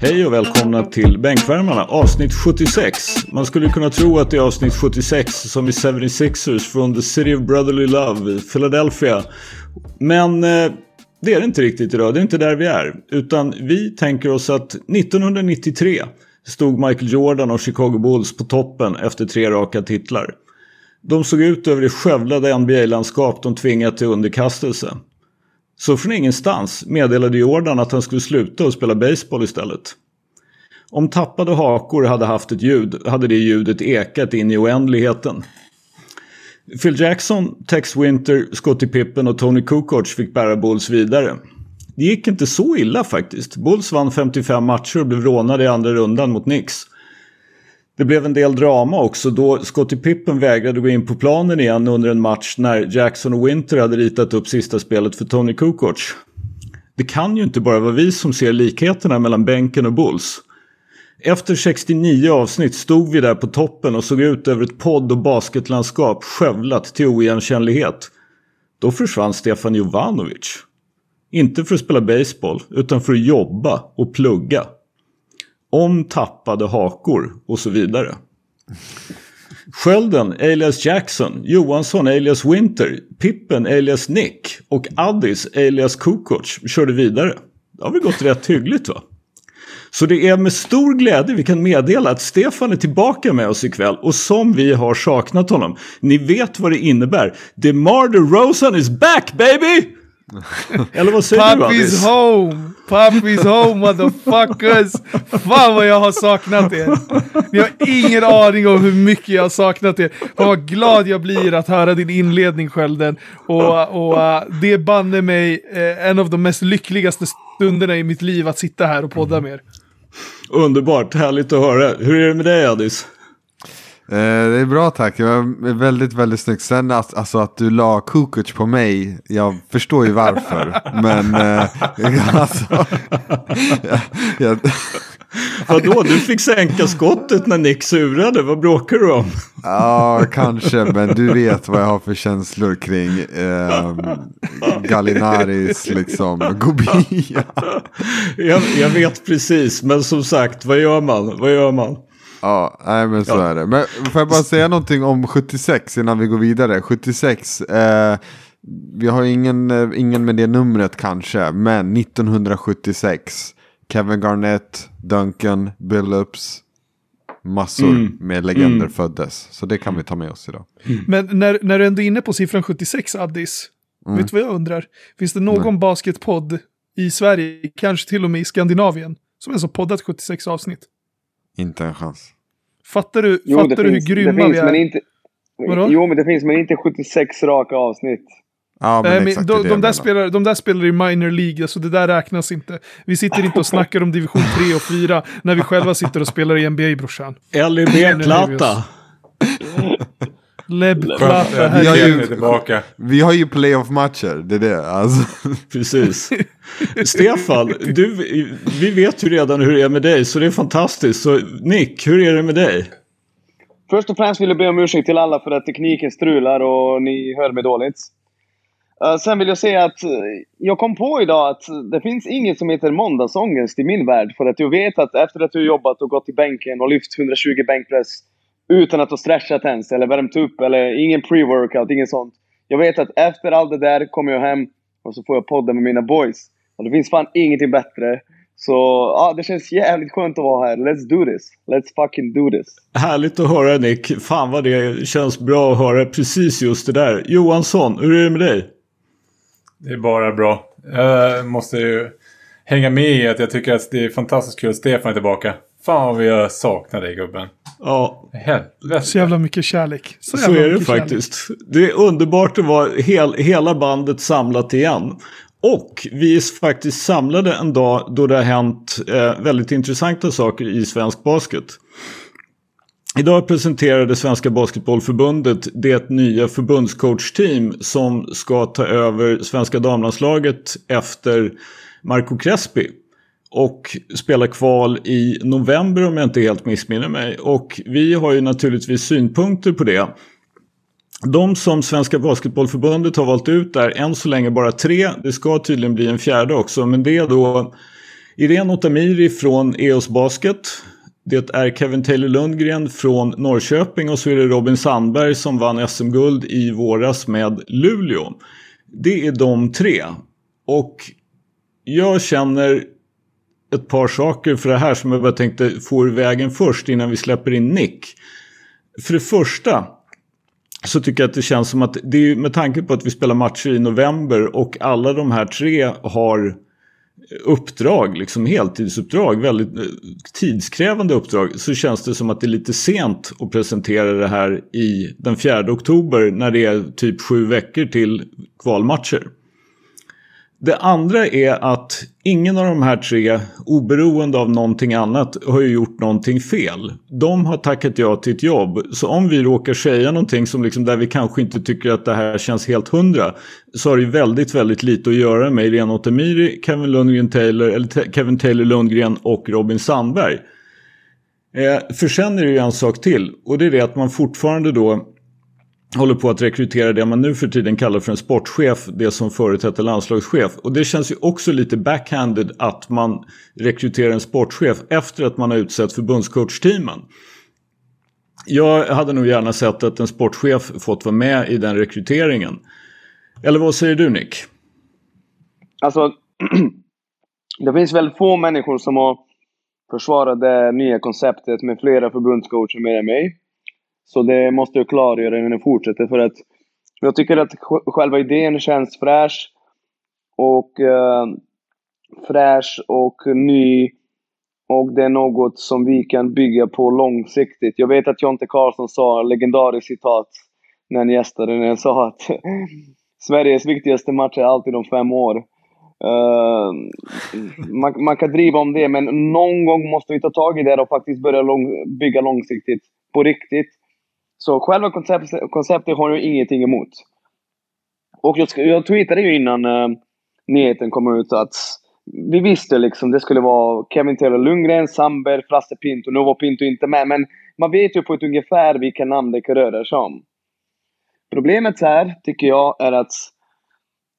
Hej och välkomna till Bänkvärmarna avsnitt 76. Man skulle kunna tro att det är avsnitt 76 som i 76ers från The City of Brotherly Love i Philadelphia. Men eh, det är det inte riktigt idag, det är inte där vi är. Utan vi tänker oss att 1993 stod Michael Jordan och Chicago Bulls på toppen efter tre raka titlar. De såg ut över det skövlade NBA-landskap de tvingat till underkastelse. Så från ingenstans meddelade Jordan att han skulle sluta och spela baseball istället. Om tappade hakor hade haft ett ljud hade det ljudet ekat in i oändligheten. Phil Jackson, Tex Winter, Scottie Pippen och Tony Kukoc fick bära Bulls vidare. Det gick inte så illa faktiskt. Bulls vann 55 matcher och blev rånade i andra rundan mot Knicks. Det blev en del drama också då Scottie Pippen vägrade gå in på planen igen under en match när Jackson och Winter hade ritat upp sista spelet för Tony Kukoc. Det kan ju inte bara vara vi som ser likheterna mellan bänken och Bulls. Efter 69 avsnitt stod vi där på toppen och såg ut över ett podd och basketlandskap skövlat till oigenkännlighet. Då försvann Stefan Jovanovic. Inte för att spela baseball utan för att jobba och plugga om tappade hakor och så vidare. Skölden alias Jackson, Johansson alias Winter, Pippen alias Nick och Addis alias Kukoc körde vidare. Det har väl gått rätt hyggligt va? Så det är med stor glädje vi kan meddela att Stefan är tillbaka med oss ikväll och som vi har saknat honom. Ni vet vad det innebär. DeMar DeRozan is back baby! Eller vad säger Puppy's du home! Puppy's home motherfuckers! Fan vad jag har saknat er! Ni har ingen aning om hur mycket jag har saknat er. Fan vad glad jag blir att höra din inledning Skölden. Och, och uh, det banne mig eh, en av de mest lyckligaste stunderna i mitt liv att sitta här och podda med er. Underbart, härligt att höra. Hur är det med dig Addis? Eh, det är bra tack, det var väldigt väldigt snyggt. Sen att, alltså, att du la Kukuc på mig, jag förstår ju varför. men eh, alltså, jag, jag, Vadå, du fick sänka skottet när Nick surade. Vad bråkar du om? ja kanske, men du vet vad jag har för känslor kring eh, Gallinaris liksom, Gobia. Jag, jag vet precis, men som sagt, vad gör man? Vad gör man? Ja, nej men så Ja. är det. Men får jag bara säga någonting om 76 innan vi går vidare. 76, eh, vi har ingen, eh, ingen med det numret kanske, men 1976. Kevin Garnett, Duncan, Billups, massor Mm. med legender Mm. föddes. Så det kan vi ta med oss idag. Men när, när du ändå är inne på siffran 76 Addis, Mm. vet du vad jag undrar? Finns det någon basketpodd i Sverige, kanske till och med i Skandinavien, som är så poddat 76 avsnitt? Inte en chans. Fattar du, Jo, fattar du finns, hur grymma finns, vi är? men inte... Vadå? Jo, men det finns, men inte 76 raka avsnitt. Ja, men Nej, men exakt de, de, där spelar, de där spelar i minor League, så det där räknas inte. Vi sitter inte och snackar om division 3 och 4 när vi själva sitter och spelar i NBA, brorsan. LEB-platta. Leb Skönt Att Vi har ju-. Vi har ju playoff-matcher, det är det. Alltså. Precis. Stefan, du, vi vet ju redan hur det är med dig, så det är fantastiskt. Så Nick, hur är det med dig? Först och främst vill jag be om ursäkt till alla för att tekniken strular och ni hör mig dåligt. Eh, sen vill jag säga att eh, jag kom på idag att det finns inget som heter måndagsångest i min värld. För att jag vet att efter att du har jobbat och gått till bänken och lyft 120 bänkpress utan att ha stretchat ens eller värmt upp eller ingen pre-workout, inget sånt. Jag vet att efter allt det där kommer jag hem och så får jag podda med mina boys. Och det finns fan ingenting bättre. Så ja, det känns jävligt skönt att vara här. Let's do this. Let's fucking do this. Härligt att höra Nick. Fan vad det känns bra att höra precis just det där. Johansson, hur är det med dig? Det är bara bra. Jag måste ju hänga med i att jag tycker att det är fantastiskt kul att Stefan är tillbaka. Fan vad vi har saknat dig gubben. Ja, Helvete. Så jävla mycket kärlek. Så, så är det mycket kärlek. faktiskt. Det är underbart att vara hel, hela bandet samlat igen. Och vi är faktiskt samlade en dag då det har hänt eh, väldigt intressanta saker i svensk basket. Idag presenterade Svenska Basketbollförbundet det nya förbundscoachteam som ska ta över svenska damlandslaget efter Marco Crespi. Och spela kval i november om jag inte helt missminner mig. Och vi har ju naturligtvis synpunkter på det. De som Svenska Basketbollförbundet har valt ut är än så länge bara tre. Det ska tydligen bli en fjärde också. Men det är då Irene Otamiri från EOS Basket. Det är Kevin Taylor Lundgren från Norrköping och så är det Robin Sandberg som vann SM-guld i våras med Luleå. Det är de tre. Och jag känner ett par saker för det här som jag bara tänkte få ur vägen först innan vi släpper in Nick. För det första så tycker jag att det känns som att det är med tanke på att vi spelar matcher i november och alla de här tre har uppdrag, liksom heltidsuppdrag, väldigt eh, tidskrävande uppdrag så känns det som att det är lite sent att presentera det här i den 4 oktober när det är typ sju veckor till kvalmatcher. Det andra är att ingen av de här tre, oberoende av någonting annat, har ju gjort någonting fel. De har tackat ja till ett jobb. Så om vi råkar säga någonting som liksom där vi kanske inte tycker att det här känns helt hundra. Så har det ju väldigt, väldigt lite att göra med Irene Otemiri, Kevin Lundgren Taylor, eller Kevin Taylor Lundgren och Robin Sandberg. Eh, för sen är det ju en sak till. Och det är det att man fortfarande då håller på att rekrytera det man nu för tiden kallar för en sportchef, det som förut hette landslagschef. Och det känns ju också lite backhanded att man rekryterar en sportchef efter att man har utsett förbundscoachteamen. Jag hade nog gärna sett att en sportchef fått vara med i den rekryteringen. Eller vad säger du Nick? Alltså, det finns väl få människor som har försvarat det nya konceptet med flera förbundscoacher mer än mig. Så det måste jag klargöra innan jag fortsätter för att jag tycker att själva idén känns fräsch och eh, fräsch och ny och det är något som vi kan bygga på långsiktigt. Jag vet att Jonte Karlsson sa, legendariskt citat, när han gästade, när han sa att Sveriges viktigaste match är alltid om fem år. Uh, man, man, kan driva om det, men någon gång måste vi ta tag i det och faktiskt börja lång, bygga långsiktigt. På riktigt. Så själva konceptet, konceptet har jag ingenting emot. Och jag, jag tweetade ju innan eh, nyheten kom ut att vi visste liksom det skulle vara Kevin Taylor Lundgren, Sandberg, Frasse Pinto. Nu var Pinto inte med, men man vet ju på ett ungefär vilka namn det kan röra sig om. Problemet här, tycker jag, är att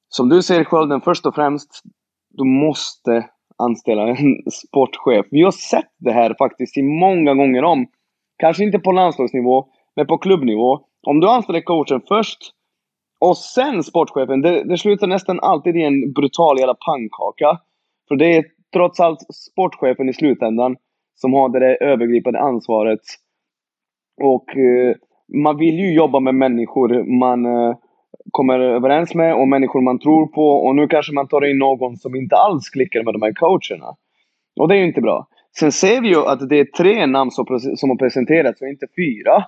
som du säger Skölden, först och främst, du måste anställa en sportchef. Vi har sett det här faktiskt i många gånger om. Kanske inte på landslagsnivå, men på klubbnivå. Om du anställer coachen först och sen sportchefen, det, det slutar nästan alltid i en brutal jävla pannkaka. För det är trots allt sportchefen i slutändan som har det övergripande ansvaret. Och eh, man vill ju jobba med människor man eh, kommer överens med och människor man tror på. Och nu kanske man tar in någon som inte alls klickar med de här coacherna. Och det är ju inte bra. Sen ser vi ju att det är tre namn som, som har presenterats och inte fyra.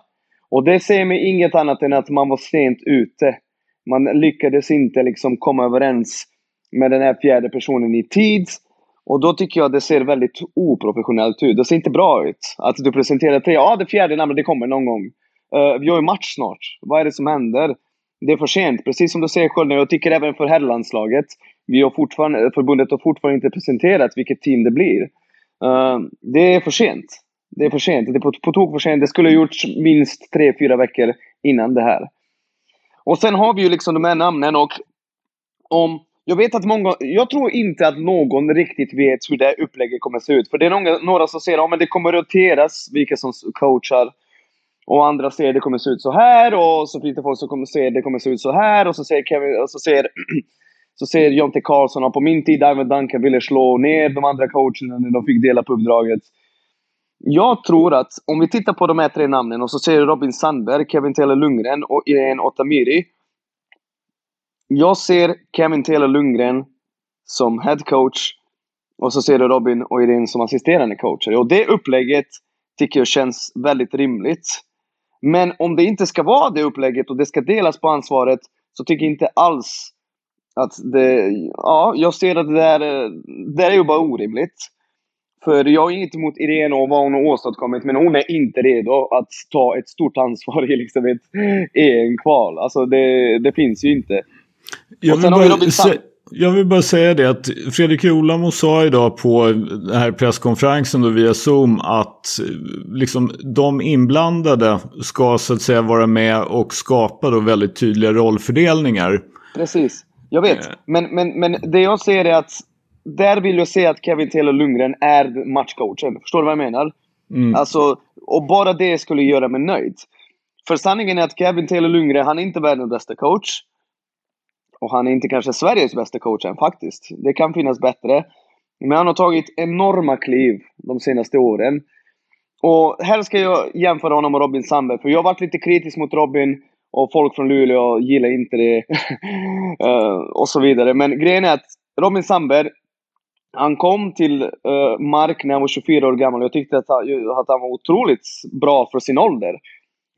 Och det säger mig inget annat än att man var sent ute. Man lyckades inte liksom komma överens med den här fjärde personen i tid. Och då tycker jag det ser väldigt oprofessionellt ut. Det ser inte bra ut. Att du presenterar tre, ja det fjärde namnet det kommer någon gång. Uh, vi har ju match snart. Vad är det som händer? Det är för sent. Precis som du säger själv, jag tycker även för herrlandslaget. Vi har fortfarande, förbundet har fortfarande inte presenterat vilket team det blir. Uh, det är för sent. Det är för sent. Det är på, på tok för sent. Det skulle ha gjorts minst tre, fyra veckor innan det här. Och sen har vi ju liksom de här namnen och om jag vet att många, jag tror inte att någon riktigt vet hur det här upplägget kommer att se ut. För det är några, några som säger att ja, det kommer roteras vilka som coachar. Och andra säger att det kommer att se ut så här. Och så finns det folk som kommer att säga att det kommer att se ut så här. Och så säger Kevin, och så säger, så säger Jonte Karlsson att på min tid Ivan Duncan ville slå ner de andra coacherna när de fick dela på uppdraget. Jag tror att om vi tittar på de här tre namnen och så ser Robin Sandberg, Kevin Taylor Lundgren och Irene Otamiri. Jag ser Kevin Taylor Lundgren som head coach och så ser du Robin och Irene som assisterande coacher. Och det upplägget tycker jag känns väldigt rimligt. Men om det inte ska vara det upplägget och det ska delas på ansvaret så tycker jag inte alls att det... Ja, jag ser att det där, eh, det är ju bara orimligt. För jag har inget emot Irene och vad hon har åstadkommit, men hon är inte redo att ta ett stort ansvar i liksom ett EM-kval. Alltså det, det finns ju inte. Jag vill, bara, jag vill bara säga det att Fredrik Olamo sa idag på den här presskonferensen då via Zoom att liksom, de inblandade ska så att säga vara med och skapa då väldigt tydliga rollfördelningar. Precis, jag vet. Men, men, men det jag ser är att där vill jag se att Kevin Taylor Lundgren är matchcoachen. Förstår du vad jag menar? Mm. Alltså, och bara det skulle göra mig nöjd. För sanningen är att Kevin Taylor Lundgren, han är inte världens bästa coach. Och han är inte kanske Sveriges bästa coach än faktiskt. Det kan finnas bättre. Men han har tagit enorma kliv de senaste åren. Och här ska jag jämföra honom med Robin Sandberg, för jag har varit lite kritisk mot Robin och folk från Luleå gillar inte det. uh, och så vidare. Men grejen är att Robin Sandberg, han kom till uh, Mark när han var 24 år gammal. Jag tyckte att han, att han var otroligt bra för sin ålder.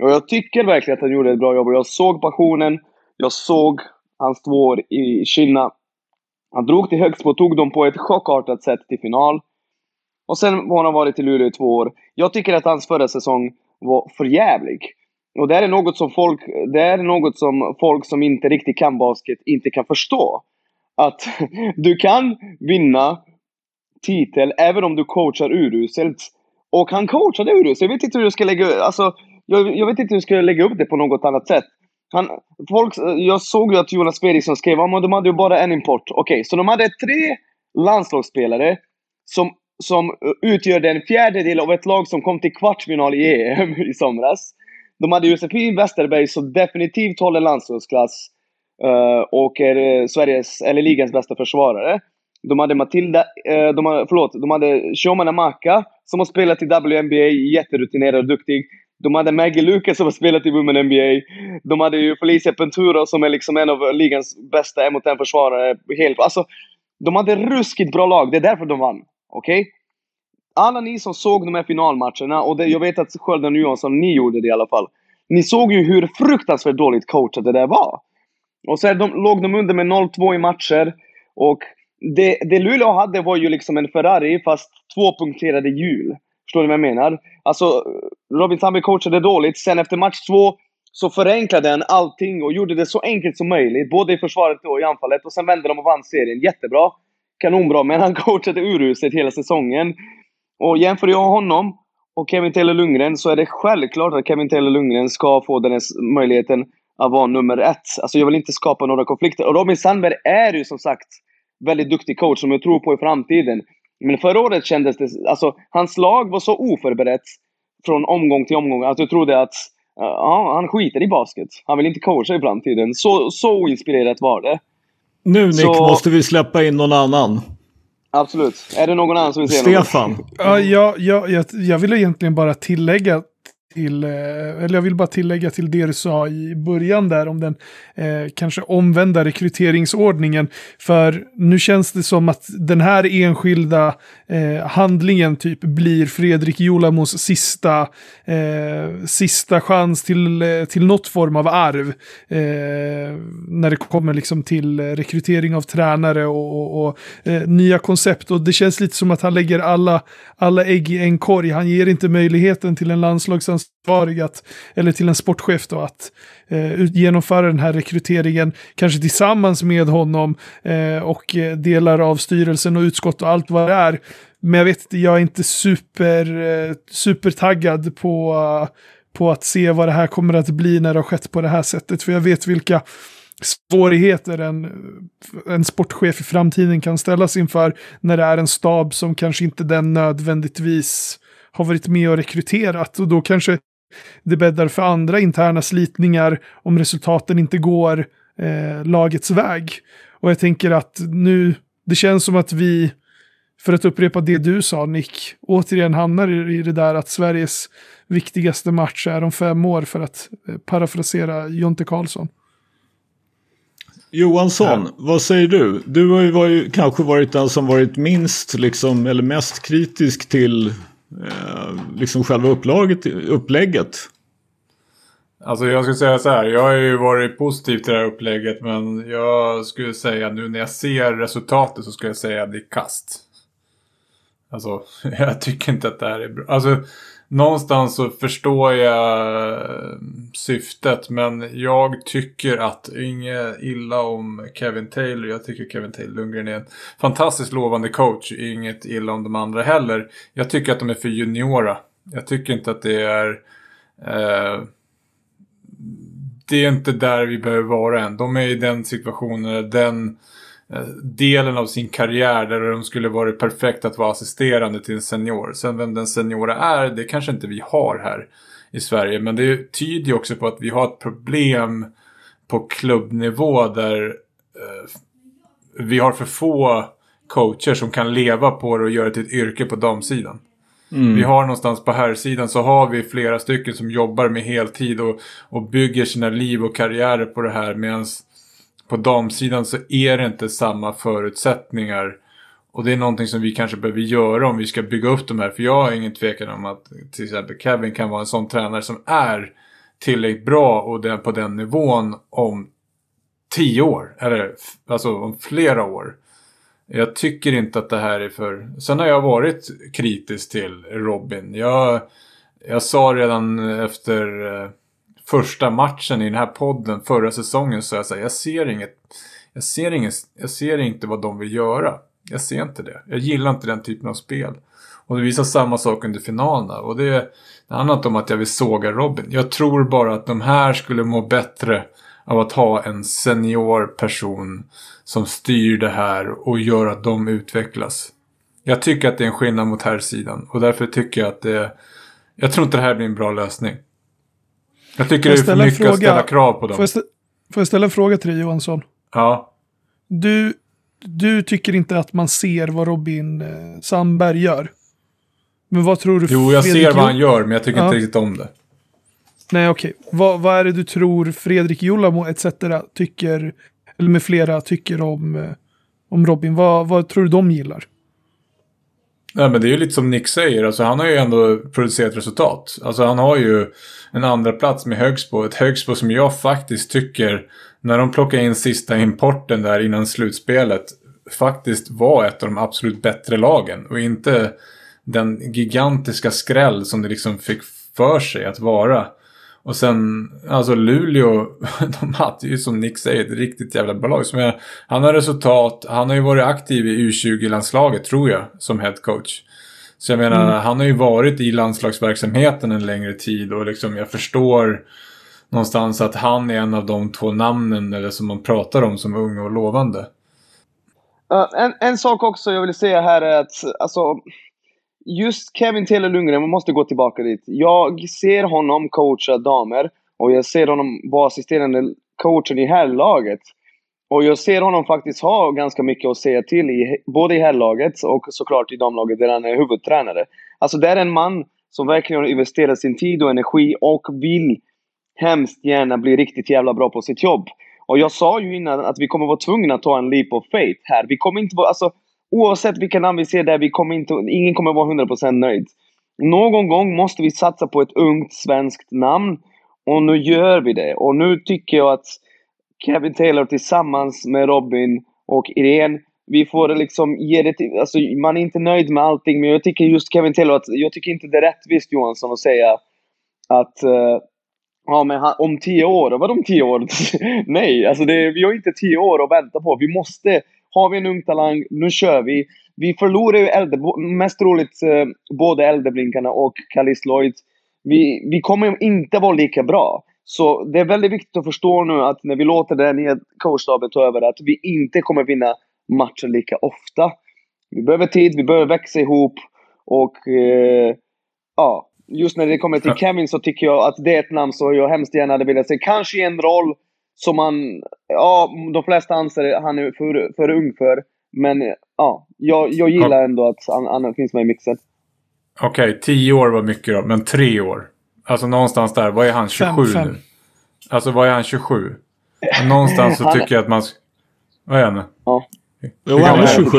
Och jag tycker verkligen att han gjorde ett bra jobb. Och jag såg passionen. Jag såg hans två år i Kina. Han drog till Högsbo och tog dem på ett chockartat sätt till final. Och sen har han varit i Luleå i två år. Jag tycker att hans förra säsong var förjävlig. Och det är något som folk, det är något som folk som inte riktigt kan basket inte kan förstå. Att du kan vinna titel även om du coachar uruselt. Och han coachade uruselt. Jag vet inte hur jag ska lägga, alltså, jag, jag vet inte hur jag ska lägga upp det på något annat sätt. Han, folk, jag såg ju att Jonas Fredriksson skrev att de hade ju bara en import. Okej, okay, så de hade tre landslagsspelare som, som utgör en fjärdedel av ett lag som kom till kvartsfinal i EM i somras. De hade Josefin Westerberg som definitivt håller landslagsklass uh, Eh, och är eh, Sveriges, eller ligans bästa försvarare. De hade Matilda, uh, de hade, förlåt, de hade Shomana Maka som har spelat i WNBA, jätterutinerad och duktig. De hade Maggie Lucas som har spelat i Women NBA. De hade ju Felicia Pentura som är liksom en av ligans bästa en mot en försvarare. Helt, alltså, de hade ruskigt bra lag, det är därför de vann. Okej? Okay? Alla ni som såg de här finalmatcherna, och det, jag vet att Skölden och Johansson, ni gjorde det i alla fall. Ni såg ju hur fruktansvärt dåligt coachat det där var. Och så de, låg de under med 0-2 i matcher. Och det, det Luleå hade var ju liksom en Ferrari fast tvåpunkterade hjul. Förstår ni vad jag menar? Alltså, Robin Tambi coachade dåligt. Sen efter match två så förenklade han allting och gjorde det så enkelt som möjligt. Både i försvaret och i anfallet. Och sen vände de och vann serien. Jättebra. Kanonbra. Men han coachade uruselt hela säsongen. Och jämför jag honom och Kevin Taylor Lundgren så är det självklart att Kevin Taylor Lundgren ska få den här möjligheten att vara nummer ett. Alltså jag vill inte skapa några konflikter. Och Robin Sandberg är ju som sagt väldigt duktig coach som jag tror på i framtiden. Men förra året kändes det... Alltså, hans lag var så oförberett från omgång till omgång att jag trodde att ja, han skiter i basket. Han vill inte coacha i framtiden. Så, så oinspirerat var det. Nu Nick så... måste vi släppa in någon annan. Absolut. Är det någon annan som vill säga Stefan. något? Ja, jag, jag, jag, jag vill egentligen bara tillägga till, eh, eller jag vill bara tillägga till det du sa i början där om den eh, kanske omvända rekryteringsordningen. För nu känns det som att den här enskilda eh, handlingen typ blir Fredrik Jolamos sista, eh, sista chans till, eh, till något form av arv. Eh, när det kommer liksom till rekrytering av tränare och, och, och eh, nya koncept. Och det känns lite som att han lägger alla, alla ägg i en korg. Han ger inte möjligheten till en ansvarig att, eller till en sportchef då att eh, genomföra den här rekryteringen, kanske tillsammans med honom eh, och eh, delar av styrelsen och utskott och allt vad det är. Men jag vet inte, jag är inte super, eh, supertaggad på, på att se vad det här kommer att bli när det har skett på det här sättet. För jag vet vilka svårigheter en, en sportchef i framtiden kan ställas inför när det är en stab som kanske inte den nödvändigtvis har varit med och rekryterat. Och då kanske det bäddar för andra interna slitningar om resultaten inte går eh, lagets väg. Och jag tänker att nu, det känns som att vi, för att upprepa det du sa Nick, återigen hamnar i det där att Sveriges viktigaste match är om fem år för att eh, parafrasera Jonte Karlsson. Johansson, ja. vad säger du? Du har ju varit, kanske varit den som varit minst liksom, eller mest kritisk till Eh, liksom själva upplaget, upplägget? Alltså jag skulle säga så här, jag har ju varit positiv till det här upplägget men jag skulle säga nu när jag ser resultatet så skulle jag säga att det är kast. Alltså jag tycker inte att det här är bra. Alltså någonstans så förstår jag eh, syftet men jag tycker att inget illa om Kevin Taylor. Jag tycker Kevin Taylor Lundgren är en fantastiskt lovande coach. Inget illa om de andra heller. Jag tycker att de är för juniora. Jag tycker inte att det är... Eh, det är inte där vi behöver vara än. De är i den situationen, den eh, delen av sin karriär där de skulle varit perfekt att vara assisterande till en senior. Sen vem den seniora är, det kanske inte vi har här i Sverige. Men det tyder ju också på att vi har ett problem på klubbnivå där eh, vi har för få coacher som kan leva på det och göra det till ett yrke på damsidan. Mm. Vi har någonstans på här sidan så har vi flera stycken som jobbar med heltid och, och bygger sina liv och karriärer på det här. Medan på damsidan så är det inte samma förutsättningar. Och det är någonting som vi kanske behöver göra om vi ska bygga upp de här. För jag har ingen tvekan om att till exempel Kevin kan vara en sån tränare som är tillräckligt bra och den, på den nivån om tio år. Eller alltså om flera år. Jag tycker inte att det här är för... Sen har jag varit kritisk till Robin. Jag, jag sa redan efter eh, första matchen i den här podden förra säsongen så jag sa jag ser inget... Jag ser, inget, jag ser inte vad de vill göra. Jag ser inte det. Jag gillar inte den typen av spel. Och det visar samma sak under finalerna. Och det, det handlar inte om att jag vill såga Robin. Jag tror bara att de här skulle må bättre av att ha en senior person som styr det här och gör att de utvecklas. Jag tycker att det är en skillnad mot här sidan och därför tycker jag att det... Jag tror inte det här blir en bra lösning. Jag tycker jag det är för mycket att ställa krav på dem. Får jag, stä- får jag ställa en fråga till dig Johansson? Ja. Du, du tycker inte att man ser vad Robin eh, Sandberg gör? Men vad tror du Jo, jag Fredrik ser vad han gör men jag tycker Ja. inte riktigt om det. Nej, okej. Vad, vad är det du tror Fredrik Julamo etc. tycker, eller med flera tycker om, eh, om Robin? Vad, vad tror du de gillar? Nej, men det är ju lite som Nick säger. Alltså, han har ju ändå producerat resultat. Alltså, han har ju en andra plats med Högsbo. Ett Högsbo som jag faktiskt tycker, när de plockade in sista importen där innan slutspelet, faktiskt var ett av de absolut bättre lagen. Och inte den gigantiska skräll som det liksom fick för sig att vara. Och sen, alltså Luleå, de hade ju som Nick säger ett riktigt jävla bra lag. Jag, han har resultat, han har ju varit aktiv i U20-landslaget tror jag, som head coach. Så jag menar, han har ju varit i landslagsverksamheten en längre tid och liksom jag förstår någonstans att han är en av de två namnen eller som man pratar om som ung och lovande. Uh, en, en sak också jag vill säga här är att alltså, just Kevin Taylor Lundgren, man måste gå tillbaka dit. Jag ser honom coacha damer och jag ser honom vara assisterande coachen i herrlaget. Och jag ser honom faktiskt ha ganska mycket att säga till i både i herrlaget och såklart i damlaget där han är huvudtränare. Alltså det är en man som verkligen har investerat sin tid och energi och vill hemskt gärna bli riktigt jävla bra på sitt jobb. Och jag sa ju innan att vi kommer vara tvungna att ta en leap of faith här. Vi kommer inte vara, alltså oavsett vilka namn vi ser där, vi kommer inte, ingen kommer vara 100% nöjd. Någon gång måste vi satsa på ett ungt svenskt namn. Och nu gör vi det. Och nu tycker jag att Kevin Taylor tillsammans med Robin och Irene, vi får liksom ge det till, alltså man är inte nöjd med allting, men jag tycker just Kevin Taylor att, jag tycker inte det är rättvist Johansson att säga att uh, Ja, men han, om tio år? Vadå om tio år? Nej, alltså det, vi har inte tio år att vänta på. Vi måste... Har vi en ung talang, nu kör vi. Vi förlorar ju älde, mest roligt eh, både Eldeblinkarna och Kalis Lloyd. Vi, vi kommer inte vara lika bra. Så det är väldigt viktigt att förstå nu att när vi låter den nya coachstaben ta över att vi inte kommer vinna matcher lika ofta. Vi behöver tid, vi behöver växa ihop och eh, ja, just när det kommer till Kevin så tycker jag att det är ett namn som jag hemskt gärna hade velat se. Kanske i en roll som man, ja, de flesta anser att han är för, för ung för. Men ja, jag, jag gillar ändå att han, han finns med i mixen. Okej, tio år var mycket då, men tre år. Alltså någonstans där, vad är han, 27 Fem, fem. nu? Alltså vad är han, 27? Någonstans så tycker jag att man... Vad är han? Ja. Jo, han är 27.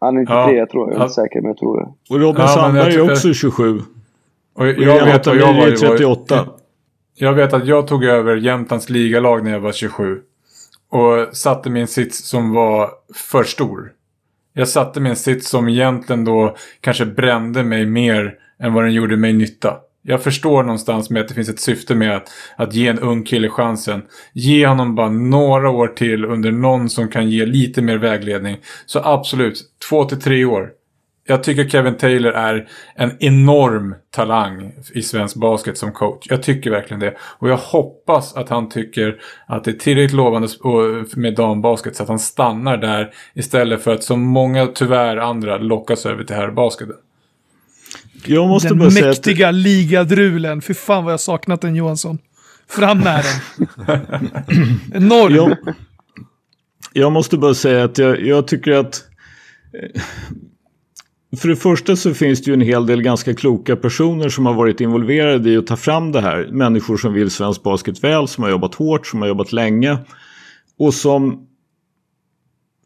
Han är 93 Ja. jag tror jag. Jag är Ja. inte säker, men jag tror det. Och Robin Ja, men Sandberg jag är också 27. Och jag, Och vet vad jag var, är 38. Jag vet att jag tog över Jämtlands ligalag när jag var 27. Och satte min sits som var för stor. Jag satte min sits som egentligen då kanske brände mig mer än vad den gjorde mig nytta. Jag förstår någonstans med att det finns ett syfte med att, att ge en ung kille chansen. Ge honom bara några år till under någon som kan ge lite mer vägledning. Så absolut, två till tre år jag tycker Kevin Taylor är en enorm talang i svensk basket som coach. Jag tycker verkligen det. Och jag hoppas att han tycker att det är tillräckligt lovande med dambasket så att han stannar där istället för att som många tyvärr andra lockas över till herrbasketen. Jag måste den bara säga mäktiga att, ligadrulen. Fy fan vad jag saknat den Johansson. Fram med den. Enorm. jag, jag måste bara säga att jag, jag tycker att för det första så finns det ju en hel del ganska kloka personer som har varit involverade i att ta fram det här. Människor som vill svensk basket väl, som har jobbat hårt, som har jobbat länge. Och som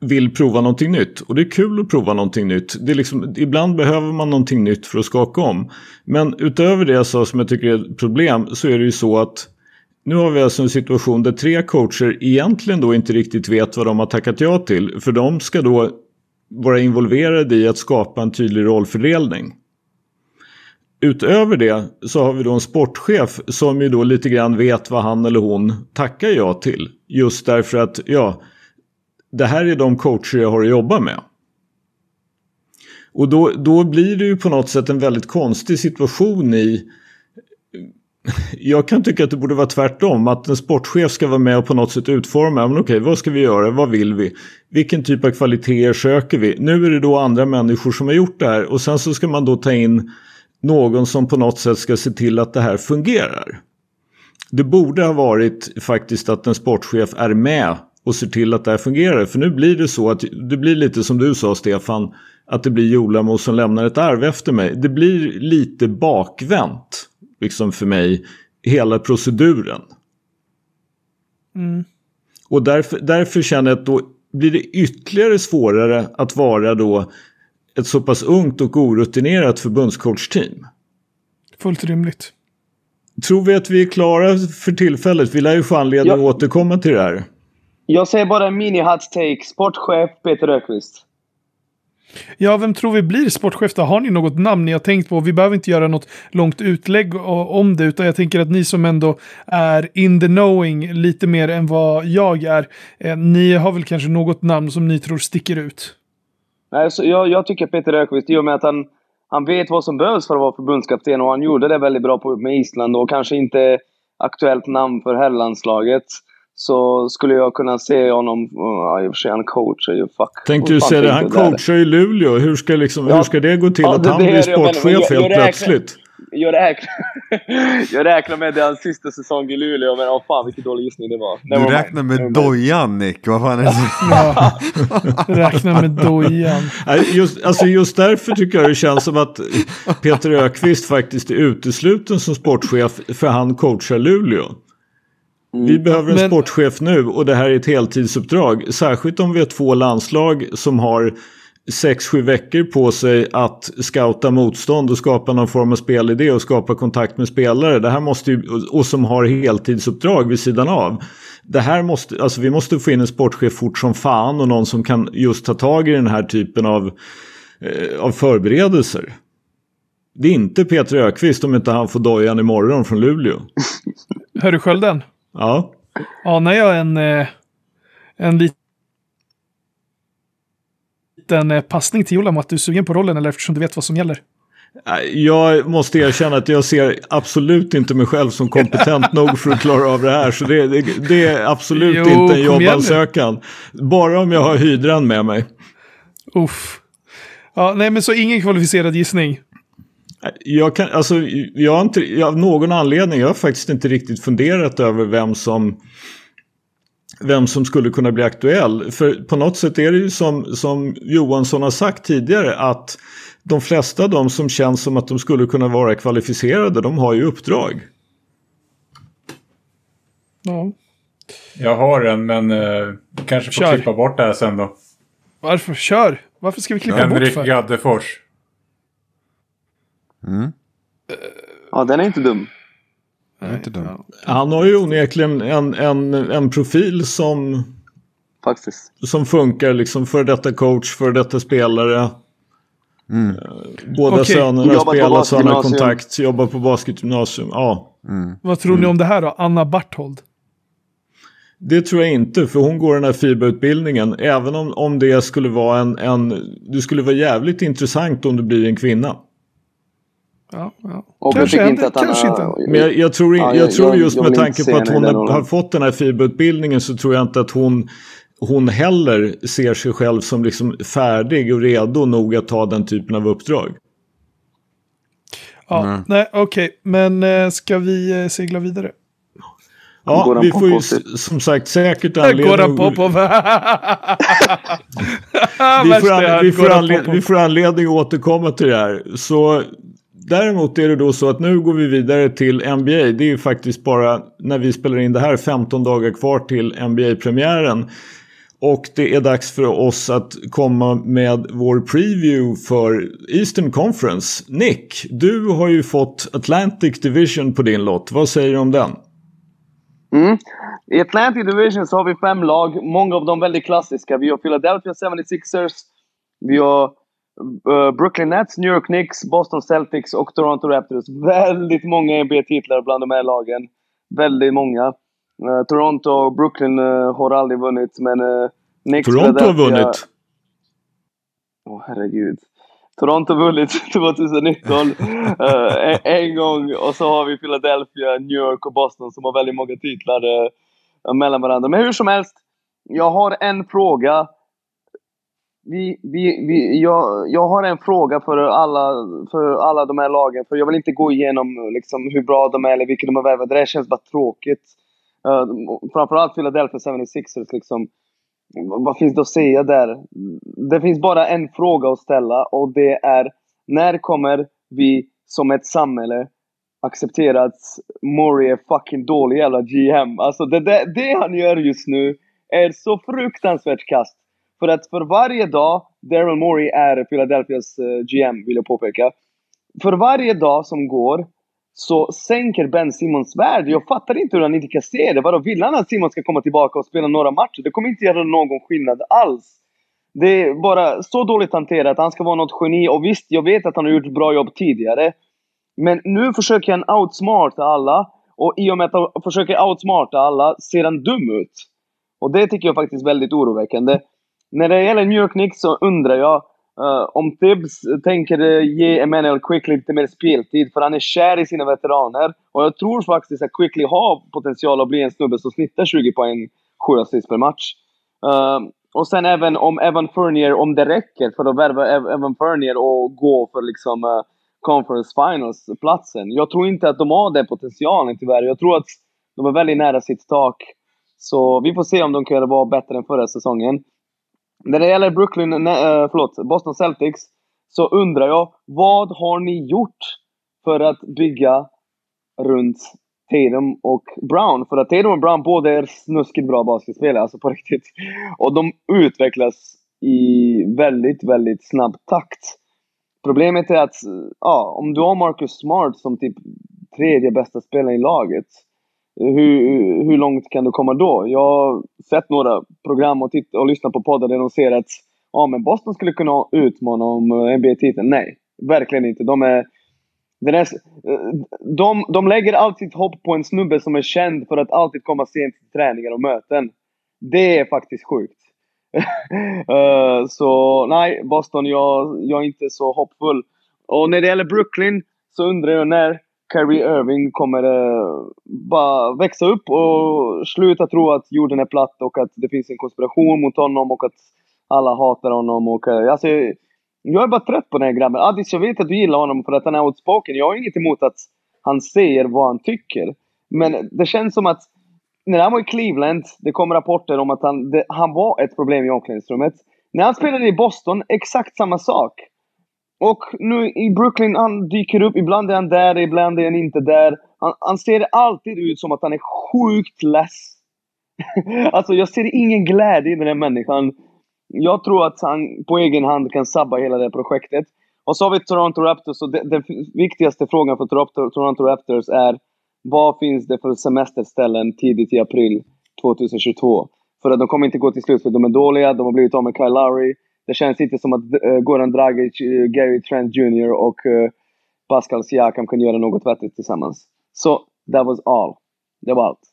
vill prova någonting nytt. Och det är kul att prova någonting nytt. Det är liksom, ibland behöver man någonting nytt för att skaka om. Men utöver det jag sa som jag tycker är ett problem så är det ju så att nu har vi alltså en situation där tre coacher egentligen då inte riktigt vet vad de har tackat ja till. För de ska då vara involverade i att skapa en tydlig rollfördelning. Utöver det så har vi då en sportchef som ju då lite grann vet vad han eller hon tackar ja till. Just därför att ja, det här är de coacher jag har att jobba med. Och då, då blir det ju på något sätt en väldigt konstig situation i jag kan tycka att det borde vara tvärtom. Att en sportchef ska vara med och på något sätt utforma. Men okej, vad ska vi göra? Vad vill vi? Vilken typ av kvaliteter söker vi? Nu är det då andra människor som har gjort det här. Och sen så ska man då ta in någon som på något sätt ska se till att det här fungerar. Det borde ha varit faktiskt att en sportchef är med och ser till att det här fungerar. För nu blir det så att det blir lite som du sa Stefan. Att det blir Jolamo som lämnar ett arv efter mig. Det blir lite bakvänt liksom för mig hela proceduren. Mm. Och därför, därför känner jag att då blir det ytterligare svårare att vara då ett så pass ungt och orutinerat förbundscoachteam. Fullt rimligt. Tror vi att vi är klara för tillfället? Vi lär ju få anledning Ja. att återkomma till det här. Jag säger bara en mini-hot take. Sportchef Peter Ökvist. Ja, vem tror vi blir sportchef då? Har ni något namn ni har tänkt på? Vi behöver inte göra något långt utlägg om det, utan jag tänker att ni som ändå är in the knowing lite mer än vad jag är, eh, ni har väl kanske något namn som ni tror sticker ut? Nej, så jag, jag tycker Peter Ökvist, i och med att han, han vet vad som behövs för att vara förbundskapten och han gjorde det väldigt bra på, med Island och kanske inte aktuellt namn för herrlandslaget. Så skulle jag kunna se honom, ja i och för sig han coachar ju, fuck. Tänkte du säga det, han coachar i Luleå. Hur ska, liksom, Ja. hur ska det gå till Ja, att det- han det blir sportchef jag- jag helt räknar- plötsligt? Jag räknar, jag räknar med det hans sista säsong i Luleå, men åh fan vilken dålig gissning det var. Du Never räknar med mind. dojan Nick, vad fan är det? Ja, räkna med dojan. Just, alltså just därför tycker jag det känns som att Peter Ökvist faktiskt är utesluten som sportchef för han coachar Luleå. Vi behöver en Men- sportchef nu och det här är ett heltidsuppdrag. Särskilt om vi har två landslag som har 6-7 veckor på sig att scouta motstånd och skapa någon form av spelidé och skapa kontakt med spelare. Det här måste ju, och som har heltidsuppdrag vid sidan av. Det här måste, alltså vi måste få in en sportchef fort som fan och någon som kan just ta tag i den här typen av, eh, av förberedelser. Det är inte Peter Ökvist om inte han får dojan imorgon från Luleå. Hör du skölden? Ja. Anar jag en, eh, en lit- liten eh, passning till Jolam att du är sugen på rollen eller eftersom du vet vad som gäller? Jag måste erkänna att jag ser absolut inte mig själv som kompetent nog för att klara av det här. Så det, det, det är absolut Jo, inte en jobbansökan. Bara om jag har hydran med mig. Uff. Ja, nej, men så ingen kvalificerad gissning. Jag kan, alltså, jag har inte, jag, av någon anledning, jag har faktiskt inte riktigt funderat över vem som vem som skulle kunna bli aktuell. För på något sätt är det ju som, som Johansson har sagt tidigare att de flesta av de som känns som att de skulle kunna vara kvalificerade, de har ju uppdrag. Ja. Jag har en, men eh, kanske får Kör. klippa bort det här sen då. Varför? Kör! Varför ska vi klippa bort Henrik för? Gaddefors. Mm. Ja, den är inte dum. Är inte dumt. Han har ju onekligen en, en, en profil som, Faktiskt. som funkar, liksom för detta coach, för detta spelare. Mm. Båda Okej. sönerna spelar så han har kontakt, jobbar på basketgymnasium. Ja. Mm. Vad tror ni om det här då? Anna Barthold? Det tror jag inte, för hon går den här FIBA-utbildningen. Även om, om det skulle vara en, en... Det skulle vara jävligt intressant om det blir en kvinna. Ja, ja. Och Kanske jag inte, han kanske har- inte. Men jag, jag tror, Ja, jag, jag- tror just jag med tanke på att hon har, fått den här FIBA-utbildningen så tror jag inte att hon, hon heller ser sig själv som liksom färdig och redo nog att ta den typen av uppdrag. Ja, Nej. nej, okej. Men eh, ska vi eh, segla vidare? Ja, vi får ju som sagt säkert anledning... Popov. Vi Värsta får, jag an, hört, vi, får Goran anled, Popov. vi får anledning att återkomma till det här. Så däremot är det då så att nu går vi vidare till NBA. Det är ju faktiskt bara när vi spelar in det här 15 dagar kvar till NBA-premiären. Och det är dags för oss att komma med vår preview för Eastern Conference. Nick, du har ju fått Atlantic Division på din lott. Vad säger du om den? Mm. I Atlantic Division så har vi fem lag, många av dem väldigt klassiska. Vi har Philadelphia 76ers, vi har Brooklyn Nets, New York Knicks, Boston Celtics och Toronto Raptors. Väldigt många NBA-titlar bland de här lagen. Väldigt många. Eh, Toronto och Brooklyn eh, har aldrig vunnit, men Knicks, Toronto har vunnit. Åh herregud. Toronto vunnit 2019 eh, en, en gång och så har vi Philadelphia, New York och Boston som har väldigt många titlar eh, mellan varandra. Men hur som helst, jag har en fråga. Vi, vi, vi, jag, jag har en fråga för alla, för alla de här lagen, för jag vill inte gå igenom liksom, hur bra de är eller vilka de har värvat. Det där känns bara tråkigt. Uh, framförallt Philadelphia 76ers liksom. Vad finns det att säga där? Det finns bara en fråga att ställa och det är när kommer vi som ett samhälle acceptera att Murray är fucking dålig jävla GM? Alltså det, det, det han gör just nu är så fruktansvärt kast. För att för varje dag Daryl Morey är Philadelphias eh, GM, vill jag påpeka. För varje dag som går så sänker Ben Simmons värde. Jag fattar inte hur han inte kan se det. Vadå, vill han att Simon ska komma tillbaka och spela några matcher? Det kommer inte göra någon skillnad alls. Det är bara så dåligt hanterat. Han ska vara något geni. Och visst, jag vet att han har gjort ett bra jobb tidigare. Men nu försöker han outsmarta alla. Och i och med att han försöker outsmarta alla ser han dum ut. Och det tycker jag faktiskt är väldigt oroväckande. När det gäller New York Knicks så undrar jag uh, om Tibbs tänker eh, ge Emmanuel Quickly lite mer speltid. För han är kär i sina veteraner. Och jag tror faktiskt att Quickly har potential att bli en snubbe som snittar 20 poäng, 7 assist per match. Uh, och sen även om Evan Furnier, om det räcker för att värva Evan Furnier och gå för liksom uh, Conference Finals-platsen. Jag tror inte att de har den potentialen tyvärr. Jag tror att de är väldigt nära sitt tak. Så vi får se om de kan vara bättre än förra säsongen. När det gäller Brooklyn, äh, förlåt, Boston Celtics så undrar jag, vad har ni gjort för att bygga runt Tatum och Brown? För att Tatum och Brown båda är snuskigt bra basketspelare, alltså på riktigt. Och de utvecklas i väldigt, väldigt snabb takt. Problemet är att, ja, om du har Marcus Smart som typ tredje bästa spelaren i laget, hur, hur långt kan du komma då? Jag har sett några program och, titt- och lyssnat på poddar där de ser att ja, men Boston skulle kunna utmana om eh, NBA-titeln. Nej, verkligen inte. De är... Den är eh, de, de lägger allt sitt hopp på en snubbe som är känd för att alltid komma sent till träningar och möten. Det är faktiskt sjukt. uh, så nej, Boston, jag, jag är inte så hoppfull. Och när det gäller Brooklyn så undrar jag när Kyrie Irving kommer uh, bara växa upp och sluta tro att jorden är platt och att det finns en konspiration mot honom och att alla hatar honom. Och, uh, alltså, jag är bara trött på den här grabben. Addis, jag vet att du gillar honom för att han är outspoken. Jag har inget emot att han säger vad han tycker. Men det känns som att när han var i Cleveland, det kom rapporter om att han, det, han var ett problem i omklädningsrummet. När han spelade i Boston, exakt samma sak. Och nu i Brooklyn, han dyker upp. Ibland är han där, ibland är han inte där. Han, han ser alltid ut som att han är sjukt less. alltså jag ser ingen glädje i den här människan. Jag tror att han på egen hand kan sabba hela det här projektet. Och så har vi Toronto Raptors och den viktigaste frågan för Toronto, Toronto Raptors är vad finns det för semesterställen tidigt i april 2022? För att de kommer inte gå till slut för de är dåliga, de har blivit av med Kyle Lowry. Det känns inte som att uh, Goran Dragic, uh, Gary Trent Jr och uh, Pascal Siakam kan göra något vettigt tillsammans. Så, that was all. Det var allt.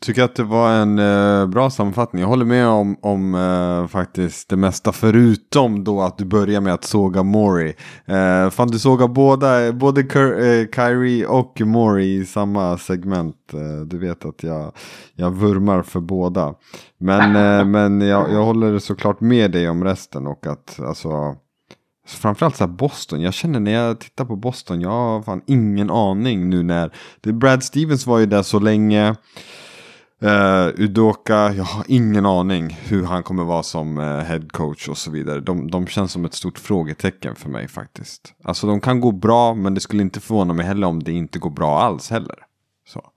Tycker att det var en eh, bra sammanfattning. Jag håller med om, om eh, faktiskt det mesta förutom då att du börjar med att såga Mori. Eh, fan du sågar båda, både Ker, eh, Kyrie och Mori i samma segment. Eh, du vet att jag, jag vurmar för båda. Men, eh, men jag, jag håller såklart med dig om resten och att alltså Framförallt så här Boston. Jag känner när jag tittar på Boston. Jag har fan ingen aning nu när. Det, Brad Stevens var ju där så länge. Uh, Udoka, jag har ingen aning hur han kommer vara som uh, head coach och så vidare. De, de känns som ett stort frågetecken för mig faktiskt. Alltså de kan gå bra, men det skulle inte förvåna mig heller om det inte går bra alls heller. Så.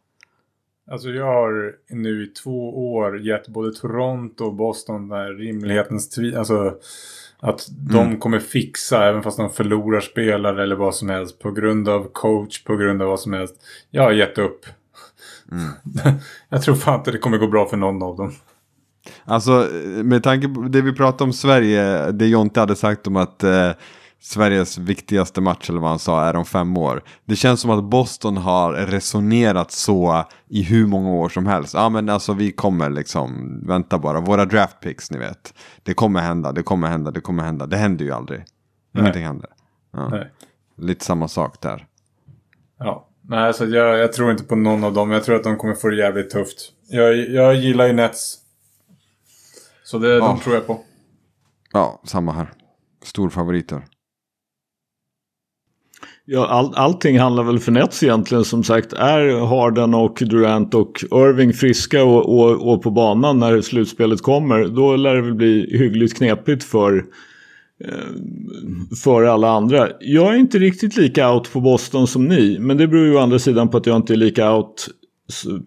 Alltså jag har nu i två år gett både Toronto och Boston där rimlighetens tvi... Alltså att de Mm. kommer fixa även fast de förlorar spelare eller vad som helst. På grund av coach, på grund av vad som helst. Jag har gett upp. Mm. jag tror fan inte det kommer gå bra för någon av dem. Alltså med tanke på det vi pratade om Sverige, det Jonte hade sagt om att eh, Sveriges viktigaste match eller vad han sa är om fem år. Det känns som att Boston har resonerat så i hur många år som helst. Ja men alltså vi kommer liksom, vänta bara, våra draft picks ni vet. Det kommer hända, det kommer hända, det kommer hända. Det händer ju aldrig. Ingenting händer. Ja. Nej. Lite samma sak där. Ja. Nej, alltså jag, jag tror inte på någon av dem. Jag tror att de kommer få det jävligt tufft. Jag, jag gillar ju Nets. Så det, Ja. de tror jag på. Ja, samma här. Storfavoriter. Ja, all, allting handlar väl för Nets egentligen som sagt. Är Harden och Durant och Irving friska och, och, och på banan när slutspelet kommer. Då lär det väl bli hyggligt knepigt för, Ehm, för alla andra. Jag är inte riktigt lika out på Boston som ni. Men det beror ju å andra sidan på att jag inte är lika out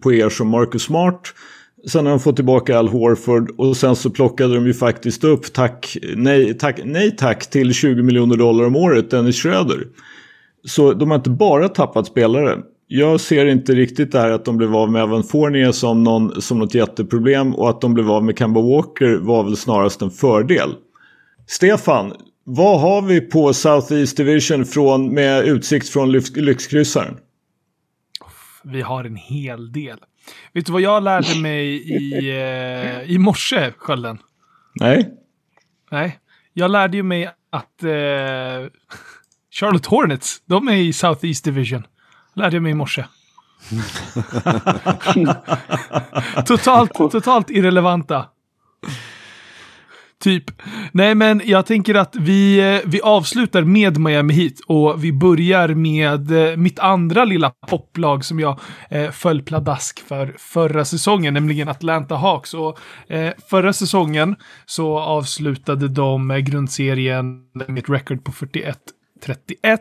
på er som Marcus Smart. Sen har de fått tillbaka Al Horford och sen så plockade de ju faktiskt upp tack, nej tack, nej tack till 20 miljoner dollar om året Dennis Schröder. Så de har inte bara tappat spelare. Jag ser inte riktigt det här att de blev av med Evan Fournier som, någon, som något jätteproblem och att de blev av med Kemba Walker var väl snarast en fördel. Stefan, vad har vi på South East Division från, med utsikt från lyx, lyxkryssaren? Vi har en hel del. Vet du vad jag lärde mig i, eh, i morse, Skölden? Nej? Nej. Jag lärde ju mig att eh, Charlotte Hornets, de är i South East Division. Lärde jag mig i morse. totalt, totalt irrelevanta. Typ. Nej, men jag tänker att vi, eh, vi avslutar med Miami Heat och vi börjar med eh, mitt andra lilla poplag som jag eh, föll pladask för förra säsongen, nämligen Atlanta Hawks. Och eh, förra säsongen så avslutade de eh, grundserien med ett record på 41 31.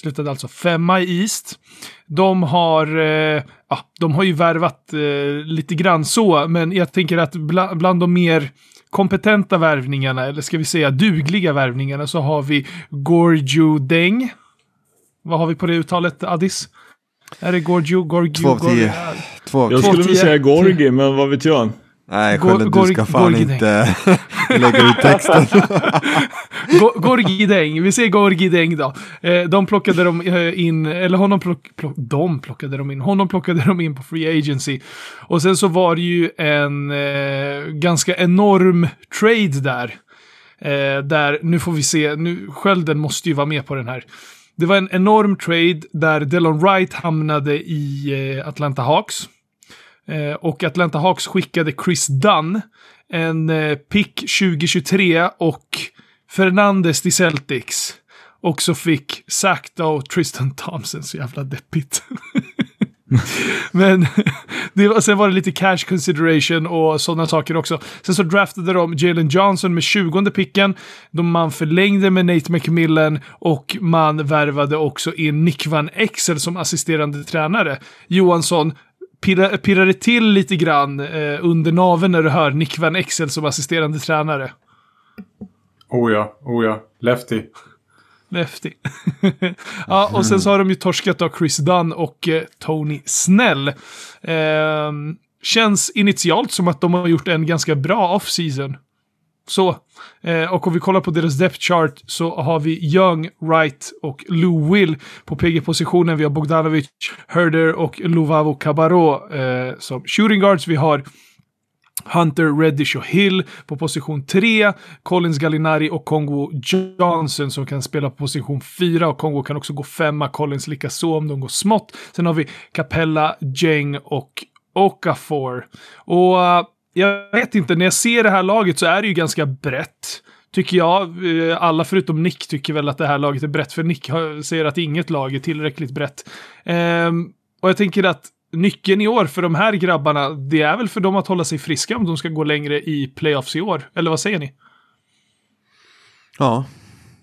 Slutade alltså femma i East. De har, eh, ja, de har ju värvat eh, lite grann så, men jag tänker att bla, bland de mer kompetenta värvningarna, eller ska vi säga dugliga värvningarna, så har vi Gorju Deng. Vad har vi på det uttalet, Addis? Är det Gorju, Gorju, Två av tio. Två, Jag Två skulle tio. säga Gorgi, men vad vet jag? Nej, Skölden, du ska fan Gorgideng. inte lägga ut texten. Go- Gorgi Deng, vi säger Gorgi Deng då. Eh, de plockade de eh, in, eller honom plock, plock, de plockade de in, honom plockade de in på Free Agency. Och sen så var det ju en eh, ganska enorm trade där. Eh, där, nu får vi se, nu, skölden måste ju vara med på den här. Det var en enorm trade där Delon Wright hamnade i eh, Atlanta Hawks. Eh, och Atlanta Hawks skickade Chris Dunn, en eh, pick 2023 och Fernandes till Celtics. Och så fick Sakta och Tristan Thompson, så jävla deppigt. Men det var, sen var det lite cash consideration och sådana saker också. Sen så draftade de Jalen Johnson med 20 picken. De man förlängde med Nate McMillan och man värvade också in Nick Van Exel som assisterande tränare. Johansson, pirra- pirrar det till lite grann eh, under naveln när du hör Nick Van Exel som assisterande tränare? Oh ja, oh ja. Lefty. Lefty. ja, och sen så har de ju torskat av Chris Dunn och eh, Tony Snell. Ehm, känns initialt som att de har gjort en ganska bra off-season. Så. Eh, och om vi kollar på deras depth chart så har vi Young, Wright och Lou Will på PG-positionen. Vi har Bogdanovic, Herder och Luvavo Cabarro eh, som shooting guards. Vi har Hunter, Reddish och Hill på position 3. Collins, Gallinari och Kongo Johnson som kan spela på position 4 och Kongo kan också gå femma. Collins likaså om de går smått. Sen har vi Capella, Jeng och Okafor. Och uh, jag vet inte, när jag ser det här laget så är det ju ganska brett. Tycker jag. Uh, Alla förutom Nick tycker väl att det här laget är brett, för Nick säger att inget lag är tillräckligt brett. Um, och jag tänker att nyckeln i år för de här grabbarna, det är väl för dem att hålla sig friska om de ska gå längre i playoffs i år. Eller vad säger ni? Ja,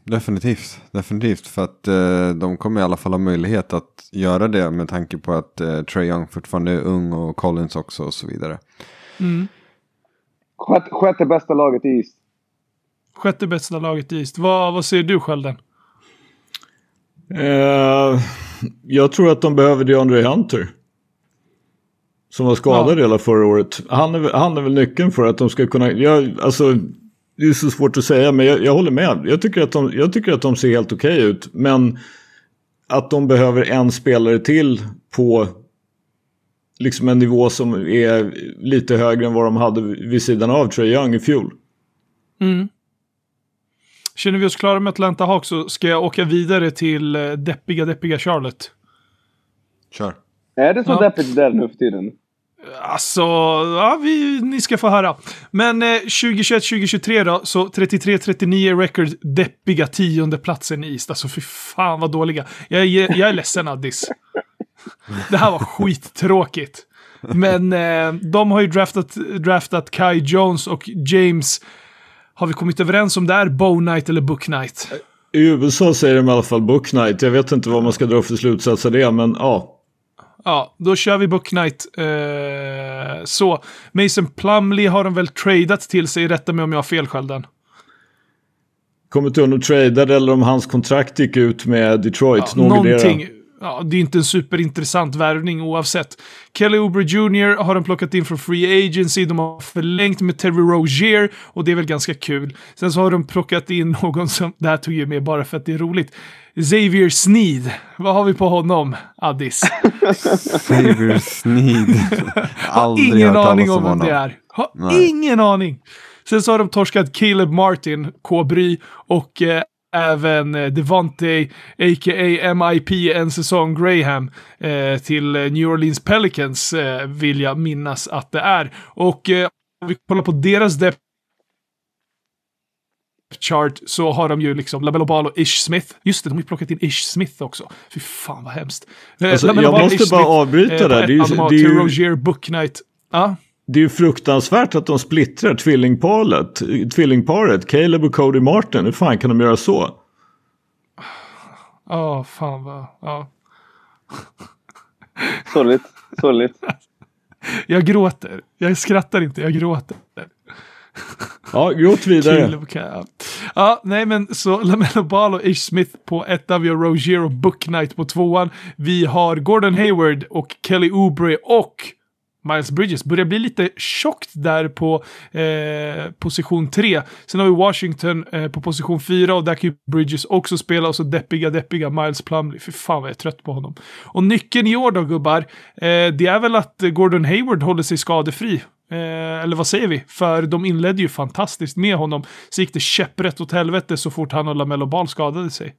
definitivt. Definitivt. För att eh, de kommer i alla fall ha möjlighet att göra det med tanke på att eh, Trae Young fortfarande är ung och Collins också och så vidare. Sjätte, sjätte bästa laget i East. Sjätte bästa laget i East. Vad, vad säger du, Skölden? Eh, jag tror att de behöver DeAndre Hunter. Som var skadad Ja. hela förra året. Han är, väl- han är väl nyckeln för att de ska kunna... Jag, alltså, det är så svårt att säga, men jag, jag håller med. Jag tycker, att de, jag tycker att de ser helt okej ut. Men att de behöver en spelare till på liksom en nivå som är lite högre än vad de hade vid sidan av Trae Young i fjol. Känner vi oss klara med Atlanta Hawks så ska jag åka vidare till eh, deppiga, deppiga Charlotte. Kör. Är det så Ja. deppigt där nu för tiden? Alltså, ja, vi, ni ska få höra. Men eh, 2021-2023 då, så 33-39 record, deppiga tionde platsen i East. Alltså fy fan vad dåliga. Jag, är- jag är ledsen Addis. Det här var skittråkigt. Men eh, de har ju draftat, draftat Kai Jones och James. Har vi kommit överens om det är Bow Knight eller Book Knight? I USA säger de i alla fall Book Knight. Jag vet inte vad man ska dra för slutsats av det, men ja. Ja, då kör vi Book Knight. Eh, så, Mason Plumley har de väl tradat till sig, rätta mig om jag har fel Skölden. Kommer inte ihåg om de tradade eller om hans kontrakt gick ut med Detroit. Ja, någonting. Ja, det är inte en superintressant värvning oavsett. Kelly Oubre Jr. har de plockat in från Free Agency. De har förlängt med Terry Rozier och det är väl ganska kul. Sen så har de plockat in någon som, det här tog jag med bara för att det är roligt. Xavier Sneed. Vad har vi på honom, Addis? Xavier Sneed. Aldrig ingen hört talas aning om vem det är. Har Nej. ingen aning. Sen så har de torskat Caleb Martin, K-Bry, och eh, även eh, Devontae, a.k.a. MIP, en säsong Graham, eh, till New Orleans Pelicans, eh, vill jag minnas att det är. Och eh, om vi kollar på deras depth chart så har de ju liksom LaMelo Ball och Ish Smith. Just det, de har ju plockat in Ish Smith också. Fy fan vad hemskt. Alltså, jag måste bara Smith, avbryta där. Det är ju- det är ju- Terry Rozier, Book Knight. Det är ju fruktansvärt att de splittrar tvillingparet. Tvillingparet, Caleb och Cody Martin. Hur fan kan de göra så? Ja, fan vad... Ja. Sorgligt. Sorgligt. Jag gråter. Jag skrattar inte, jag gråter. Ja, gråt vidare. Ja, nej men så LaMelo Ball och Ish Smith på ettan, vi har Rozier och Book Knight på tvåan. Vi har Gordon Hayward och Kelly Oubre och Miles Bridges. Börjar bli lite tjockt där på eh, position 3. Sen har vi Washington eh, på position 4 och där kan ju Bridges också spela och så deppiga, deppiga Miles Plumley. Fy fan vad jag är trött på honom. Och nyckeln i år då gubbar, eh, det är väl att Gordon Hayward håller sig skadefri. Eh, eller vad säger vi? För de inledde ju fantastiskt med honom. Så gick det käpprätt åt helvete så fort han och LaMelo Ball skadade sig.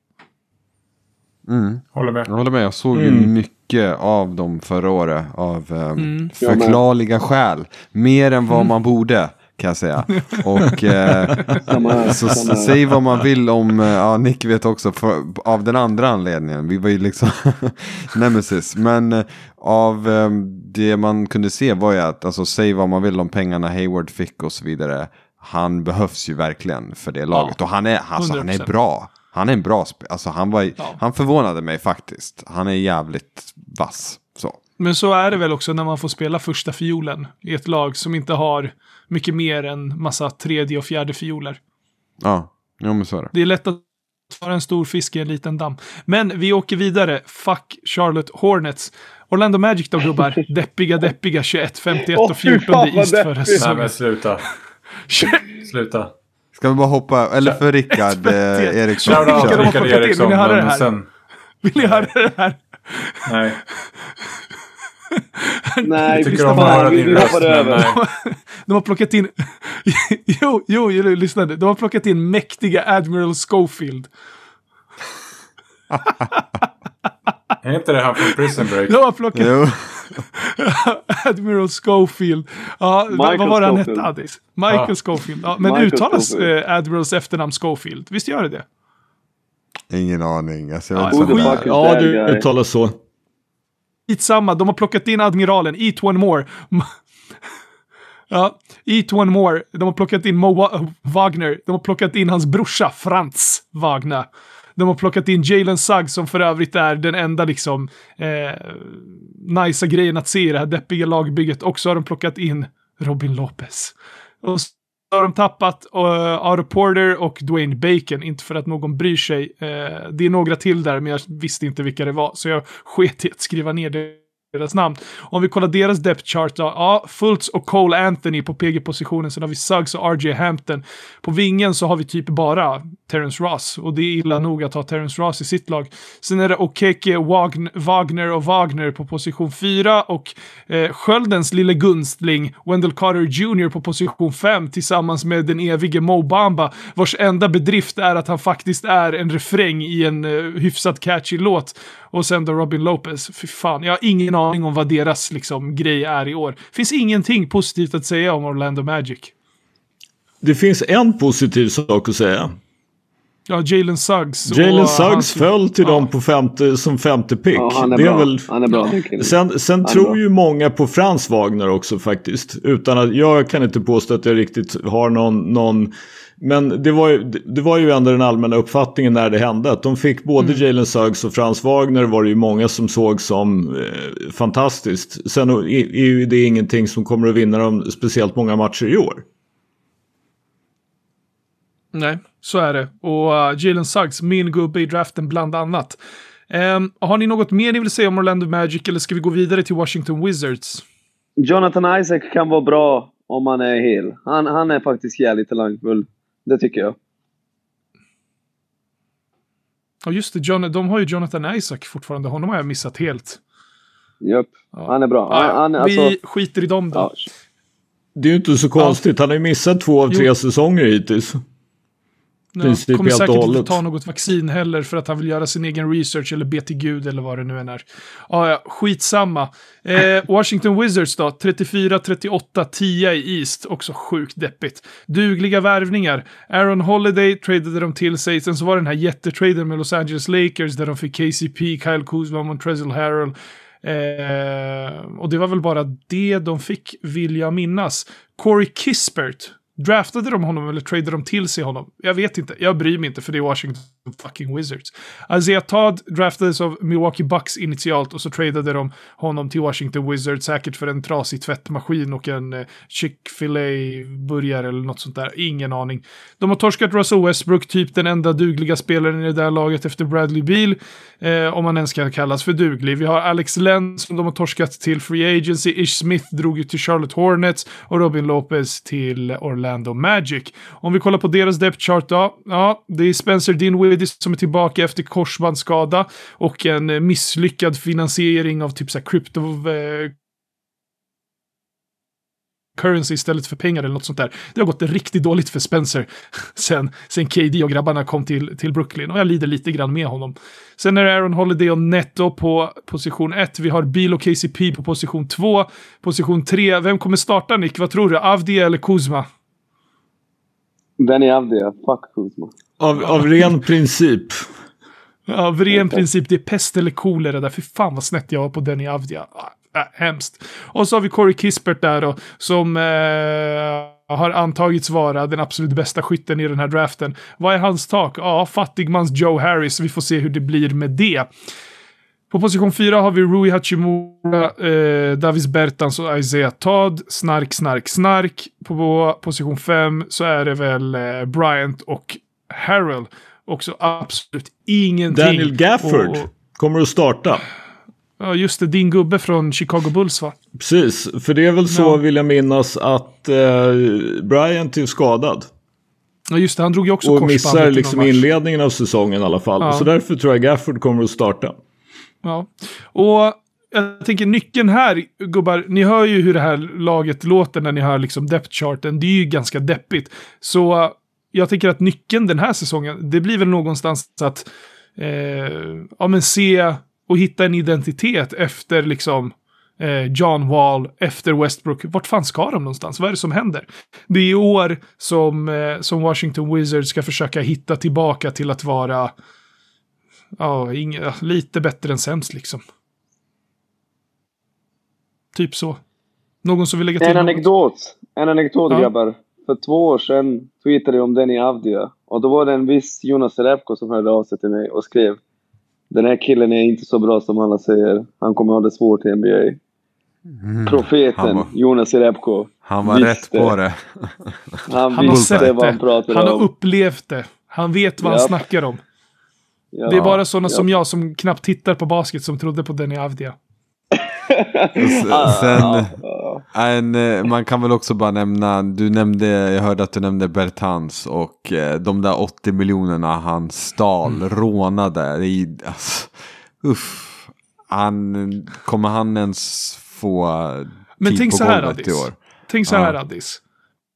Håller med. Jag håller med, jag såg ju Mm. mycket av dem förra året av eh, Mm. Förklarliga skäl. Mer än vad man borde kan jag säga. Och eh, Samma så Samma säg vad man vill om, eh, ja Nick vet också, för, av den andra anledningen. Vi var ju liksom nemesis. Men eh, av eh, det man kunde se var ju att, alltså säg vad man vill om pengarna Hayward fick och så vidare. Han behövs ju verkligen för det laget. Och han är, alltså, han är 100%. bra. Han är en bra spelare. Alltså han, var, Ja. han förvånade mig faktiskt. Han är jävligt vass. Så. Men så är det väl också när man får spela första fiolen i ett lag som inte har mycket mer än massa tredje och fjärde fioler. Ja, ja men så är det. Det är lätt att vara en stor fisk i en liten damm. Men vi åker vidare. Fuck Charlotte Hornets. Orlando Magic då gubbar. Deppiga, deppiga 21, 51 Åh, och fy 14 fan, vad East förra deppigt. Nej säsongen. men sluta. Sluta. Ska vi bara hoppa, eller för Rickard eh, Eriksson. Shoutout Rickard plockat in, vill Eriksson. ni höra det här? sen, Vill ni höra det här? nej. Nej, Jag tycker om att höra. Vi, din vi röst. De har plockat in... jo, jo, jo, lyssna nu. De har plockat in mäktiga Admiral Schofield. Är inte det han från Prison Break? De har plockat Jo, Admiral Schofield. Ja, vad, Michael vad var det han hette. Addis? Michael Ja. Schofield. Ja, men Michael uttalas Scofield. eh, Admirals efternamn Schofield? Visst gör det det? ingen aning. Alltså, jag Ja. Ja, det guy? uttalas så. Skitsamma, de har plockat in admiralen. Eat one more. ja, eat one more. De har plockat in Mo Wa- Wagner. De har plockat in hans brorsa Franz Wagner. De har plockat in Jalen Suggs som för övrigt är den enda liksom eh, nicea grejen att se i det här deppiga lagbygget. Och så har de plockat in Robin Lopez. Och så har de tappat uh, Otto Porter och Dwayne Bacon. Inte för att någon bryr sig. Uh, det är några till där, men jag visste inte vilka det var. Så jag sket i att skriva ner deras namn. Om vi kollar deras depth chart då. Ja, Fultz och Cole Anthony på PG-positionen. Sen har vi Suggs och RJ Hampton. På vingen så har vi typ bara Terrence Ross. Och det är illa nog att ha Terrence Ross i sitt lag. Sen är det Okeke, Wagner och Wagner på position 4. Och eh, Sköldens lille gunstling Wendell Carter Jr. på position 5 tillsammans med den evige Mo Bamba vars enda bedrift är att han faktiskt är en refräng i en eh, hyfsat catchy låt. Och sen då Robin Lopez. Fy fan, jag har ingen aning om vad deras liksom, grej är i år. Finns ingenting positivt att säga om Orlando Magic. Det finns en positiv sak att säga. Ja, Jalen Suggs. Jalen Suggs föll till ja. dem på femte, som femte pick. Ja, han är det bra. är väl... Han är bra. Sen, sen är tror bra. ju många på Frans Wagner också faktiskt. Utan att, jag kan inte påstå att jag riktigt har någon... någon men det var, ju, det var ju ändå den allmänna uppfattningen när det hände. Att de fick både Mm. Jalen Suggs och Frans Wagner var det ju många som såg som eh, fantastiskt. Sen är är ju det ingenting som kommer att vinna dem speciellt många matcher i år. Nej, så är det. Och uh, Jalen Suggs, min gubbe i draften bland annat. Ehm, har ni något mer ni vill säga om Orlando Magic eller ska vi gå vidare till Washington Wizards? Jonathan Isaac kan vara bra om han är hel. Han, han är faktiskt jävligt talangfull. Det tycker jag. Ja just det, John, de har ju Jonathan Isaac fortfarande. Honom har jag missat helt. Japp. Ja. Han är bra. Ja, Han, han, alltså, vi skiter i dem då. ja, Det är ju inte så konstigt. Han har ju missat två av tre Jo. säsonger hittills. Princip kommer säkert inte ta något vaccin heller för att han vill göra sin egen research eller be till gud eller vad det nu än är. Ja, ja, skitsamma. Eh, Washington Wizards då, 34-38, 10 i East, också sjukt deppigt. Dugliga värvningar. Aaron Holiday tradade de till sig, sen så var det den här jättetraden med Los Angeles Lakers där de fick KCP, Kyle Kuzma, Montrezl Harrell. Eh, och det var väl bara det de fick, vill jag minnas. Corey Kispert. Draftade de honom eller tradade de till sig honom? Jag vet inte. Jag bryr mig inte för det är Washington fucking Wizards. Isaiah Todd draftades av Milwaukee Bucks initialt och så tradade de honom till Washington Wizards säkert för en trasig tvättmaskin och en eh, Chick-fil-A burgare eller något sånt där. Ingen aning. De har torskat Russell Westbrook, typ den enda dugliga spelaren i det där laget efter Bradley Beal. Eh, om man ens kan kallas för duglig. Vi har Alex Lenn som de har torskat till Free Agency. Ish Smith drog ju till Charlotte Hornets och Robin Lopez till Orlando Magic. Om vi kollar på deras depth chart då. Ja, det är Spencer Dinwiddie som är tillbaka efter korsbandsskada och en misslyckad finansiering av typ så här krypto... Eh, currency istället för pengar eller något sånt där. Det har gått riktigt dåligt för Spencer sen, sen KD och grabbarna kom till, till Brooklyn och jag lider lite grann med honom. Sen är det Aaron Holiday och Netto på position 1. Vi har Bill och KCP på position 2. Position 3. Vem kommer starta Nick? Vad tror du? Avdi eller Kuzma? Benny Avdia. Fuck Kuzma. Av, av ren princip. Ja, av ren princip, det är pest eller kolera där. Fy fan vad snett jag var på Denny Avdia. Ah, äh, hemskt. Och så har vi Corey Kispert där då, som eh, har antagits vara den absolut bästa skytten i den här draften. Vad är hans tak? Ja, fattigmans Joe Harris. Vi får se hur det blir med det. På position 4 har vi Rui Hachimura, eh, Davis Bertans och Isaiah Todd. Snark, snark, snark. På position 5 så är det väl eh, Bryant och Harrell. Också absolut ingenting. Daniel Gafford Och- och- kommer att starta. Ja, just det. Din gubbe från Chicago Bulls va? Precis, för det är väl så Ja. vill jag minnas att eh, Bryant är skadad. Ja, just det. Han drog ju också Och missar liksom inledningen av säsongen i alla fall. Ja. Så därför tror jag Gafford kommer att starta. Ja. Och jag tänker nyckeln här, gubbar, ni hör ju hur det här laget låter när ni hör liksom depth charten. Det är ju ganska deppigt. Så jag tänker att nyckeln den här säsongen, det blir väl någonstans att eh, ja, men se och hitta en identitet efter liksom eh, John Wall, efter Westbrook. Vart fan ska de någonstans? Vad är det som händer? Det är i år som, eh, som Washington Wizards ska försöka hitta tillbaka till att vara ja, inga, lite bättre än sämst liksom. Typ så. Någon som vill lägga till En anekdot. En anekdot Ja. grabbar. För två år sedan tweetade jag om Denny Avdia. Och då var det en viss Jonas Repko som hörde av sig till mig och skrev Den här killen är inte så bra som alla säger. Han kommer ha det svårt i NBA. Profeten Han var- Jonas Repko. Han var visste. rätt på det. Han, Han har visste sett vad han det. pratade Han har om. upplevt det. Han vet vad han Japp. snackar om. Ja. Det är bara sådana Ja. som jag som knappt tittar på basket som trodde på Denny Avdia. Ah, Sen, ja, ja. en, eh, man kan väl också bara nämna, du nämnde, jag hörde att du nämnde Bertans och eh, de där 80 miljonerna han stal, Mm. rånade. Det är, alltså, uff. Han, kommer han ens få Men tid tänk på så här golvet i Addis. år? Tänk så Ja. här Addis.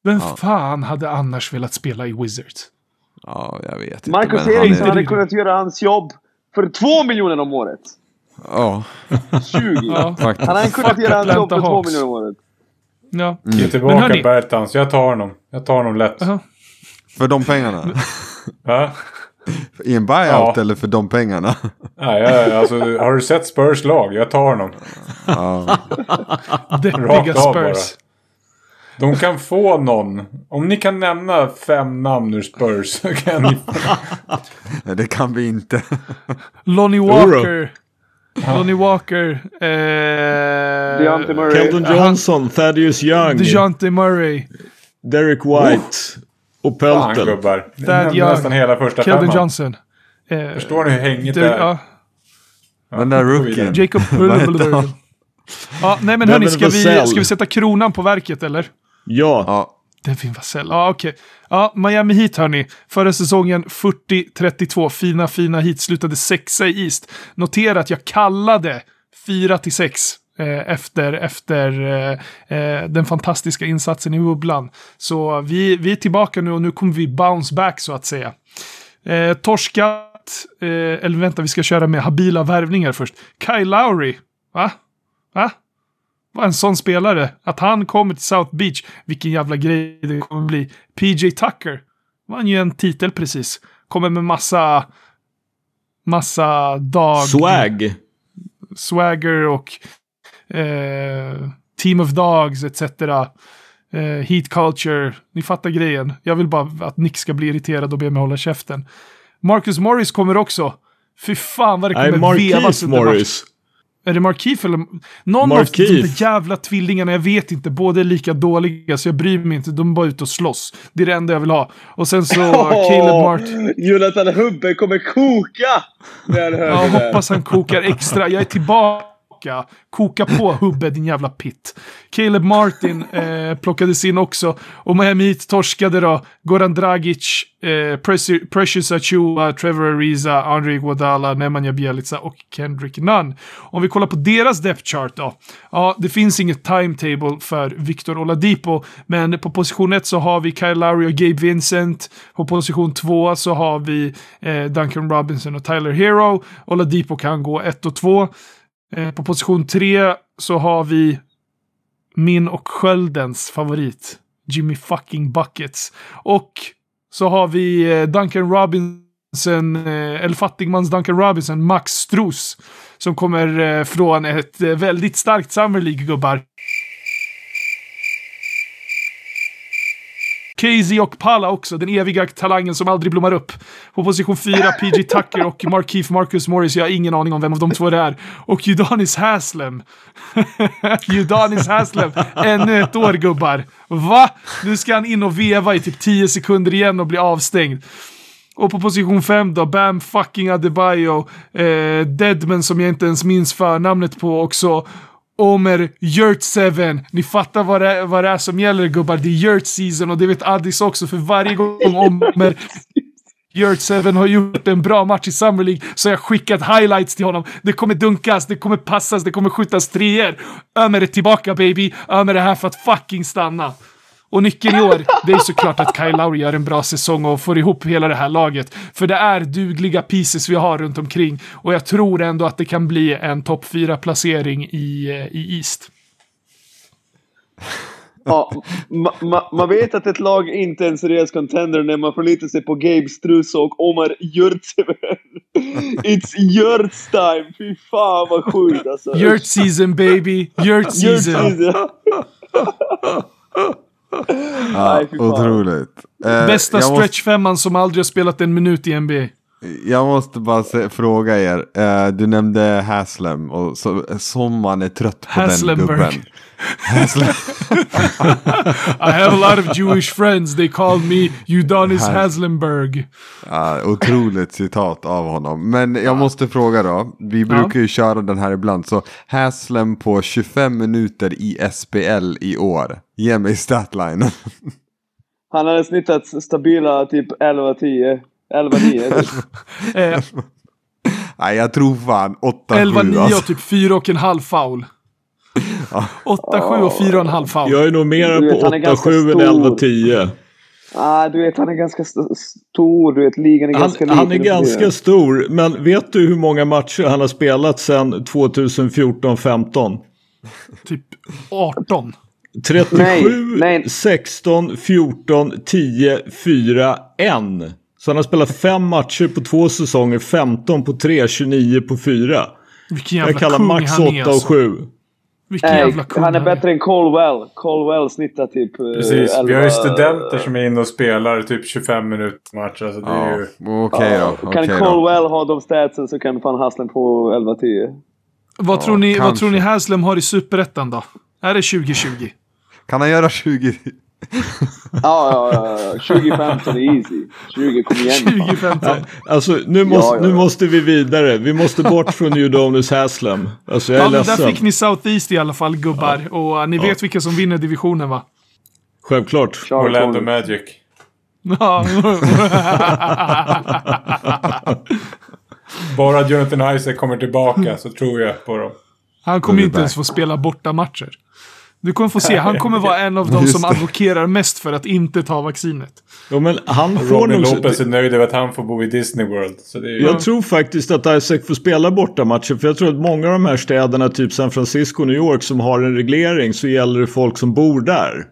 Vem Ja. fan hade annars velat spela i Wizards? Ja, jag vet inte. Marcus men Eriksson är- hade kunnat göra hans jobb för två miljoner om året. Ja, 20. Ja. Han hade kunnat göra hans jobb för två miljoner om året. Ja. Mm. Ge tillbaka Men hörni- Bertans. Jag tar honom. Jag tar honom lätt. Jaha. För de pengarna? Va? I en buyout Ja. eller för de pengarna? Nej, jag, alltså, har du sett Spurs lag? Jag tar honom. Ja. Deppiga av bara. De kan få någon. Om ni kan nämna fem namn ur Spurs så kan ni... Nej, det kan vi inte. Lonnie. Walker. Lonnie Walker. Eh, Deontay Murray. Keldon Johnson, Thaddeus Young, DeJounte Murray. Derek White och Fan Pelton. gubbar. Ni Thad Young. nästan hela första Keldon femman. Johnson. Eh, Förstår ni hur hängigt det- är? ja, Den där rookien. Jacob han? Ja, nej men hörni, ska vi, ska vi sätta kronan på verket eller? Ja, Ja, Devin Vassell, ja okej. Ja, Miami Heat hörni. Förra säsongen 40-32, fina fina Heat, slutade sexa i East. Notera att jag kallade 4-6 eh, efter, efter eh, eh, den fantastiska insatsen i bubblan. Så vi, vi är tillbaka nu och nu kommer vi bounce back så att säga. Eh, torskat, eh, eller vänta vi ska köra med habila värvningar först. Kyle Lowry, va? Va? En sån spelare. Att han kommer till South Beach, vilken jävla grej det kommer bli. PJ Tucker, vann ju en titel precis. Kommer med massa, massa dag... swag. Swagger och eh, Team of Dogs etc. Eh, heat culture, ni fattar grejen. Jag vill bara att Nick ska bli irriterad och be mig hålla käften. Marcus Morris kommer också. Fy fan vad det Nej, kommer vevas under. Morris. Är det Markeef eller? Någon Markeef. av de jävla tvillingarna, jag vet inte. Båda är lika dåliga så jag bryr mig inte. De är bara ute och slåss. Det är det enda jag vill ha. Och sen så Caleb Martin. Jonathan Hubbe kommer koka! När han hör Ja, det där. hoppas han kokar extra. Jag är tillbaka. Koka på Hubbe, din jävla pitt. Caleb Martin eh, plockades in också. Och Miami Heat torskade då. Goran Dragic, eh, Precious Achua, Trevor Ariza, Andrei Guadala, Nemanja Bjelica och Kendrick Nunn. Om vi kollar på deras depth chart då. Ja, det finns inget timetable för Victor Oladipo. Men på position 1 så har vi Kyle Lowry och Gabe Vincent. På position 2 så har vi eh, Duncan Robinson och Tyler Hero. Oladipo kan gå 1 och 2. Eh, på position 3 så har vi min och Sköldens favorit. Jimmy fucking Buckets. Och så har vi eh, Duncan Robinson, eh, eller fattigmans Duncan Robinson, Max Strus. Som kommer eh, från ett eh, väldigt starkt Summer League-gubbar. Casey och Pala också, den eviga talangen som aldrig blommar upp. På position 4, PG Tucker och Markeef Marcus Morris. Jag har ingen aning om vem av de två det är. Och Udonis Haslem. Udonis Haslem. Ännu ett år gubbar. Va? Nu ska han in och veva i typ 10 sekunder igen och bli avstängd. Och på position 5 då, Bam fucking Adebayo. Eh, Deadman som jag inte ens minns förnamnet på också. Omer Yurt 7. Ni fattar vad det, vad det är som gäller gubbar. Det är Yurt season och det vet Addis också för varje gång Omer Yurt 7 har gjort en bra match i Summer League så har jag skickat highlights till honom. Det kommer dunkas, det kommer passas, det kommer skjutas treor. Ömer är tillbaka baby. Ömer är här för att fucking stanna. Och nyckeln i år, det är såklart att Kyle Lowry gör en bra säsong och får ihop hela det här laget. För det är dugliga pieces vi har runt omkring. Och jag tror ändå att det kan bli en topp 4-placering i, eh, i East. Ja, ma, ma, man vet att ett lag inte är en seriös contender när man förlitar sig på Gabe Struss och Omar Yurtsever. It's Yurts time! Fy fan vad sjukt alltså. Yurt season baby! Yurt Yurt season! Ja, otroligt. Eh, Bästa jag måste- stretchfemman som aldrig har spelat en minut i NBA. Jag måste bara se, fråga er. Eh, du nämnde Haslem och så, som man är trött på Haslemberg. den gubben. Haslem. I have a lot of Jewish friends. They call me Udonis Has- Haslenberg. Ja, otroligt citat av honom. Men jag måste fråga då. Vi brukar ju köra den här ibland. Så Haslem på 25 minuter i SPL i år. Ge mig statline. Han hade snittat stabila typ 11-10. 11-9. Eh, Nej, jag tror fan 8-7 11-9 alltså. och typ 4,5 foul. 8-7 och 4,5 foul. Jag är nog vet, på han är ganska 8-7 än stor. 11-10. ah, du vet, han är ganska st stor. Du vet, ligan är Han, ganska liten. han är ganska stor, men vet du hur många matcher han har spelat sedan 2014-15? Typ 18. 37, Nej, nej. 16, 14, 10, 4, 1. Så han har spelat fem matcher på två säsonger, 15 på tre, 29 på fyra. Vilken jävla Jag kallar kung max han 8 är och alltså. 7. Vilken Nej, jävla kung han är bättre än Colwell. Colwell snittar typ... eh, Precis, vi har 11, ju studenter som är inne och spelar typ 25 minuter match. Alltså det är Ja, ju... Okej då. Kan då. Colwell ha de statsen så kan fan Haslem få 11-10. Vad, Ja, tror ni, vad kanske. tror ni Haslem har i Superettan då? Är det 2020? Kan han göra 20? Ja, ja, ja, ja. 2015 är easy. 20, kom igen. fan. 2015? Alltså nu måste, Ja, ja. nu måste vi vidare. Vi måste bort från Udonis Haslem. Alltså jag är Ja, men där ledsen. fick ni Southeast i alla fall gubbar. Och uh, ni vet vilka som vinner divisionen va? Självklart. Orlando Magic. Bara Jonathan Isaac kommer tillbaka så tror jag på dem. Han kommer inte ens få spela borta matcher. Du kommer få se, han kommer vara en av de som advokerar mest för att inte ta vaccinet. Ja, men han får Robin nog... Lopez är nöjd över att han får bo i Disney World. Så det är ju... Jag tror faktiskt att Isaac får spela bortamatcher. För jag tror att många av de här städerna, typ San Francisco och New York, som har en reglering så gäller det folk som bor där.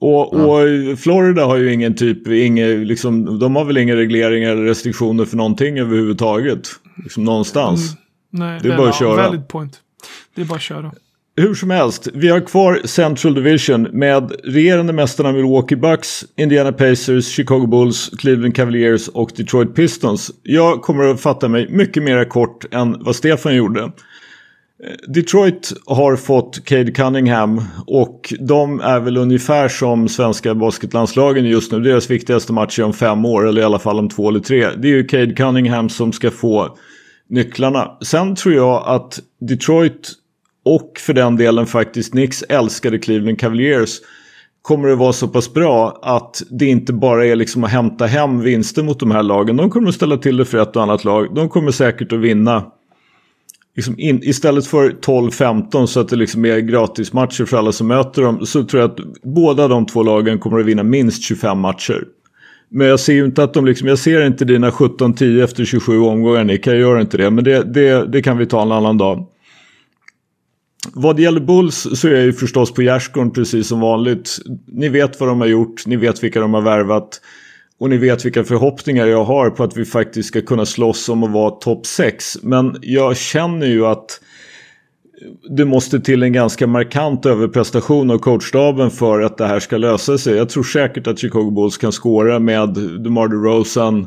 Och, och Florida har ju ingen typ, ingen, liksom, de har väl inga regleringar eller restriktioner för någonting överhuvudtaget. Liksom någonstans. Nej, Det är bara att köra. Valid point. Det är bara att köra. Hur som helst, vi har kvar Central Division med regerande mästarna Milwaukee Bucks, Indiana Pacers, Chicago Bulls, Cleveland Cavaliers och Detroit Pistons. Jag kommer att fatta mig mycket mer kort än vad Stefan gjorde. Detroit har fått Cade Cunningham och de är väl ungefär som svenska basketlandslagen just nu. Deras viktigaste match är om fem år eller i alla fall om två eller tre. Det är ju Cade Cunningham som ska få nycklarna. Sen tror jag att Detroit och för den delen faktiskt Knicks älskade Cleveland Cavaliers kommer det vara så pass bra att det inte bara är liksom att hämta hem vinster mot de här lagen. De kommer att ställa till det för ett och annat lag. De kommer säkert att vinna liksom in, istället för 12-15 så att det liksom är gratismatcher för alla som möter dem så tror jag att båda de två lagen kommer att vinna minst 25 matcher. Men jag ser ju inte att de liksom, jag ser inte dina 17-10 efter 27 omgångar Nick, jag gör inte det. Men det, det, det kan vi ta en annan dag. Vad det gäller Bulls så är jag ju förstås på gärdsgården precis som vanligt. Ni vet vad de har gjort, ni vet vilka de har värvat. Och ni vet vilka förhoppningar jag har på att vi faktiskt ska kunna slåss om att vara topp 6. Men jag känner ju att det måste till en ganska markant överprestation av coachstaben för att det här ska lösa sig. Jag tror säkert att Chicago Bulls kan skåra med DeMar DeRozan, Rosen.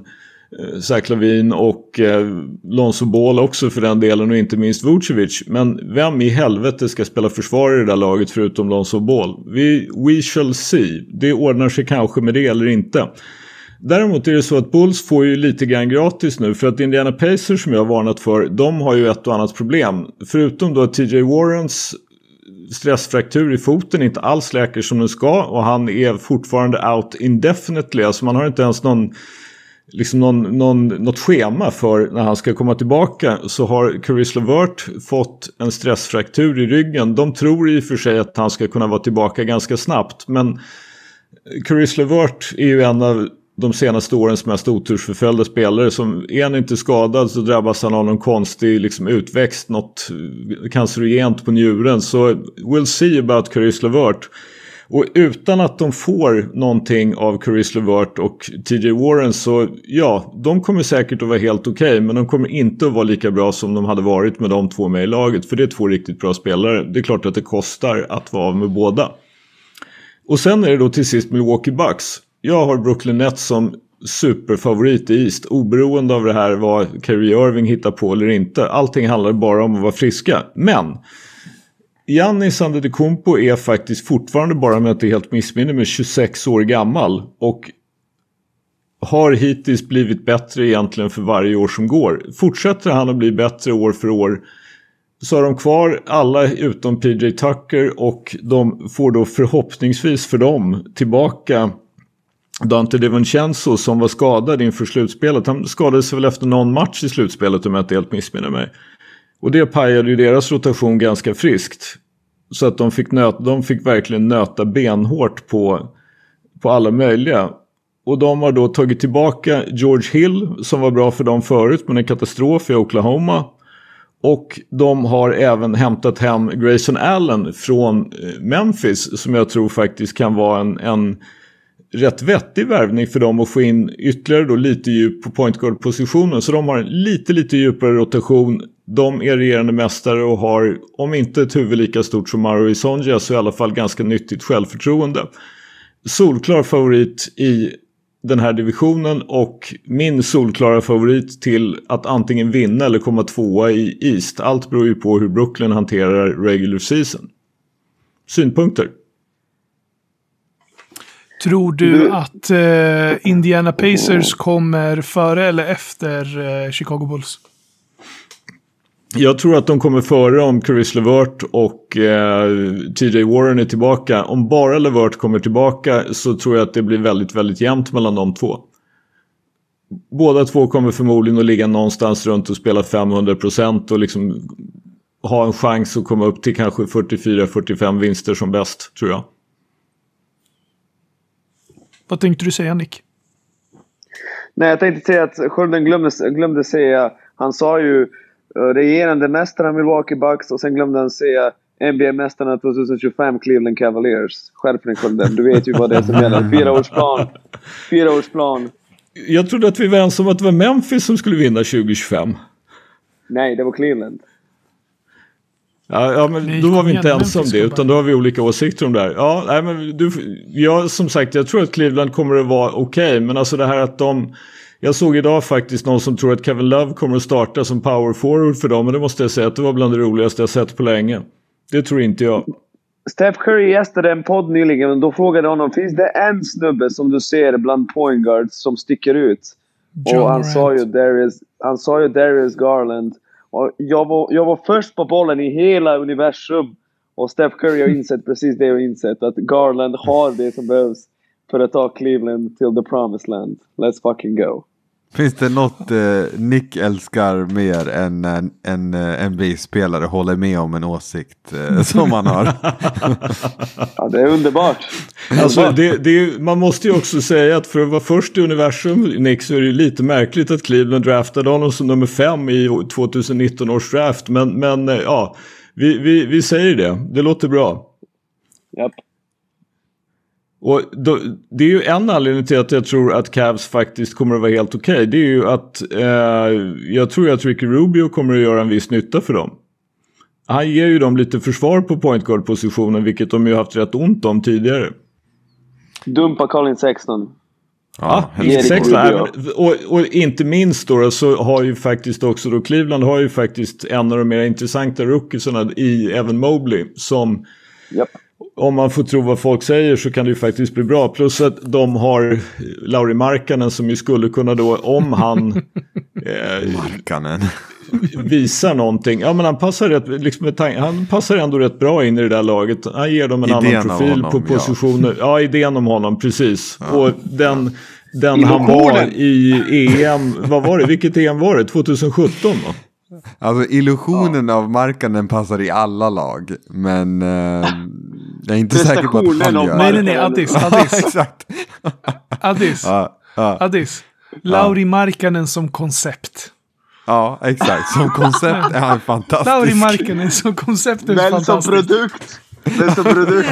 Eh, Zach Lavin och eh, Lonzo Ball också för den delen och inte minst Vucevic. Men vem i helvete ska spela försvar i det där laget förutom Lonzo Ball? Vi, we shall see. Det ordnar sig kanske med det eller inte. Däremot är det så att Bulls får ju lite grann gratis nu för att Indiana Pacers som jag har varnat för, de har ju ett och annat problem. Förutom då att TJ Warrens stressfraktur i foten inte alls läker som den ska och han är fortfarande out indefinitely. Alltså man har inte ens någon, liksom någon, någon, något schema för när han ska komma tillbaka. Så har Caris Levert fått en stressfraktur i ryggen. De tror i och för sig att han ska kunna vara tillbaka ganska snabbt. Men Caris Levert är ju en av de senaste årens mest otursförföljda spelare. Som är han inte skadad så drabbas han av någon konstig liksom, utväxt, något cancerogent på njuren. Så we'll see about Caris Levert. Och utan att de får någonting av Caris Levert och TJ Warren så ja, de kommer säkert att vara helt okej. Okay, men de kommer inte att vara lika bra som de hade varit med de två med i laget. För det är två riktigt bra spelare. Det är klart att det kostar att vara av med båda. Och sen är det då till sist Milwaukee Bucks. Jag har Brooklyn Nets som superfavorit i East. Oberoende av det här vad Kyrie Irving hittar på eller inte. Allting handlar bara om att vara friska. Men Giannis Antetokounmpo är faktiskt fortfarande bara om jag inte helt missminner mig, 26 år gammal. Och har hittills blivit bättre egentligen för varje år som går. Fortsätter han att bli bättre år för år så har de kvar alla utom PJ Tucker och de får då förhoppningsvis för dem tillbaka Dante DiVincenzo som var skadad inför slutspelet. Han skadade sig väl efter någon match i slutspelet om jag inte helt missminner mig. Och det pajade ju deras rotation ganska friskt. Så att de fick, nöta, de fick verkligen nöta benhårt på, på alla möjliga. Och de har då tagit tillbaka George Hill som var bra för dem förut men en katastrof i Oklahoma. Och de har även hämtat hem Grayson Allen från eh, Memphis som jag tror faktiskt kan vara en, en rätt vettig värvning för dem att få in ytterligare då lite djup på point guard-positionen. Så de har en lite, lite djupare rotation. De är regerande mästare och har, om inte ett huvud lika stort som Maro Isonja, så i alla fall ganska nyttigt självförtroende. Solklar favorit i den här divisionen och min solklara favorit till att antingen vinna eller komma tvåa i East. Allt beror ju på hur Brooklyn hanterar regular season. Synpunkter? Tror du att eh, Indiana Pacers kommer före eller efter eh, Chicago Bulls? Jag tror att de kommer före om Chris Levert och eh, TJ Warren är tillbaka. Om bara Levert kommer tillbaka så tror jag att det blir väldigt, väldigt jämnt mellan de två. Båda två kommer förmodligen att ligga någonstans runt och spela 500% och liksom ha en chans att komma upp till kanske 44-45 vinster som bäst, tror jag. Vad tänkte du säga Nick? Nej, jag tänkte säga att Skölden glömde, glömde säga... Han sa ju regerande mästare Milwaukee Bucks och sen glömde han säga NBA-mästarna 2025 Cleveland Cavaliers. Skärp dig Skölden, du vet ju vad det är som gäller. Fyraårsplan. Fyraårsplan. Jag trodde att vi var ensamma om att det var Memphis som skulle vinna 2025. Nej, det var Cleveland. Ja, ja men då var vi inte ensamma om det utan då har vi olika åsikter om det här. Ja, nej, men du, jag, som sagt, jag tror att Cleveland kommer att vara okej. Okay, men alltså det här att de... Jag såg idag faktiskt någon som tror att Kevin Love kommer att starta som power forward för dem. Och det måste jag säga att det var bland det roligaste jag sett på länge. Det tror inte jag. Steph Curry gästade en podd nyligen och då frågade honom finns det en snubbe som du ser bland point guards som sticker ut? John och han sa, ju, is, han sa ju Darius Garland. Och jag, var, jag var först på bollen i hela universum. Och Steph Curry har insett precis det jag har insett. Att Garland har det som behövs för att ta Cleveland till the promised land. Let's fucking go. Finns det något eh, Nick älskar mer än en, en eh, NBA-spelare håller med om en åsikt eh, som han har? ja, det är underbart. Alltså, det, det, man måste ju också säga att för att vara först i universum, Nick, så är det lite märkligt att Cleveland draftade honom som nummer fem i 2019 års draft. Men, men eh, ja, vi, vi, vi säger det. Det låter bra. Japp. Och då, det är ju en anledning till att jag tror att Cavs faktiskt kommer att vara helt okej. Okay. Det är ju att eh, jag tror att Ricky Rubio kommer att göra en viss nytta för dem. Han ger ju dem lite försvar på point guard positionen vilket de ju haft rätt ont om tidigare. Dumpa Colin Sexton. Ja, ja Sexton. Och, och, inte minst då så har ju faktiskt också då Cleveland har ju faktiskt en av de mer intressanta rookiesarna i Evan Mobley som yep om man får tro vad folk säger så kan det ju faktiskt bli bra. Plus att de har Lauri Markkanen som ju skulle kunna då, om han eh, Markkanen. visar någonting. Ja men han passar, rätt, liksom, han passar ändå rätt bra in i det där laget. Han ger dem en Idén annan profil honom, på ja. positioner. Ja. idén om honom, precis. Och den, den han var i EM, vad var det? Vilket EM var det? 2017 va? Alltså illusionen av Markkanen passar i alla lag. Men eh, jag är inte säker på att han gör Nej, nej, nej, Addis, Ja, Addis, exakt. Addis, Ja, ja, Addis. Lauri Markkanen som koncept. ja, exakt. Som koncept är han fantastisk. Lauri Markkanen som koncept är Men som produkt. Men som produkt.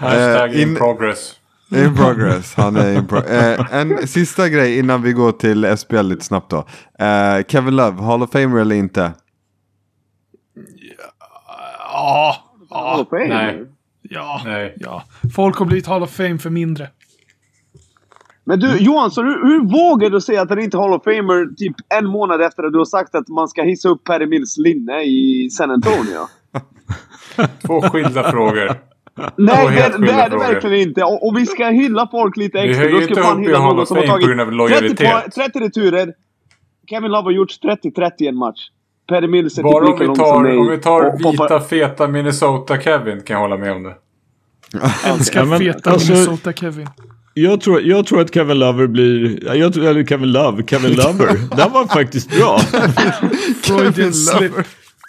Hashtag in in- progress. In progress. Han är in pro eh, En sista grej innan vi går till SPL lite snabbt då. Eh, Kevin Love, Hall of Famer eller inte? Ja, Hall of Fame. Nej. ja, Nej. ja. Folk har blivit Hall of Fame för mindre. Men du Johansson, hur, hur vågar du säga att han inte är Hall of Famer typ en månad efter att du har sagt att man ska hissa upp Perry Mills linne i San Antonio? Två skilda frågor. Nej, det, det är det verkligen inte. Och, och vi ska hylla folk lite Vi extra. höjer Då ska inte upp i Hall of som har Fame på tagit grund av 30, lojalitet. po- 30 returer. Kevin Love har gjort 30-30 i en match. Perry Mills är Bara typ om lika vi lång som tar, mig. om vi tar Och vita feta Minnesota-Kevin kan jag hålla med om det. Älskar Ja, men feta alltså- Minnesota Kevin. Jag tror, jag tror att Kevin Lover blir... ja, Jag tror, eller Kevin Love, Kevin Lover. Den var faktiskt bra. Freudian slip.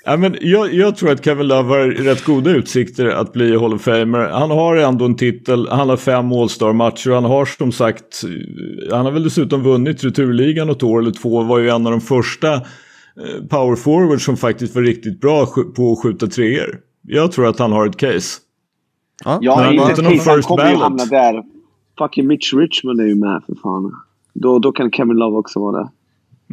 Ja, men jag, jag tror att Kevin Love har rätt goda utsikter att bli Hall of Famer. Han har ändå en titel, han har fem All-Star-matcher och han har som sagt, han har väl dessutom vunnit returligan något år eller två, var ju en av de första power forwards som faktiskt var riktigt bra på att skjuta treor. Jag tror att han har ett case. Ja, Ja, Men han inte någon Case. Han first kommer ju ballot. hamna där. Fucking Mitch Richmond är ju med för fan. Då, då kan Kevin Love också vara där.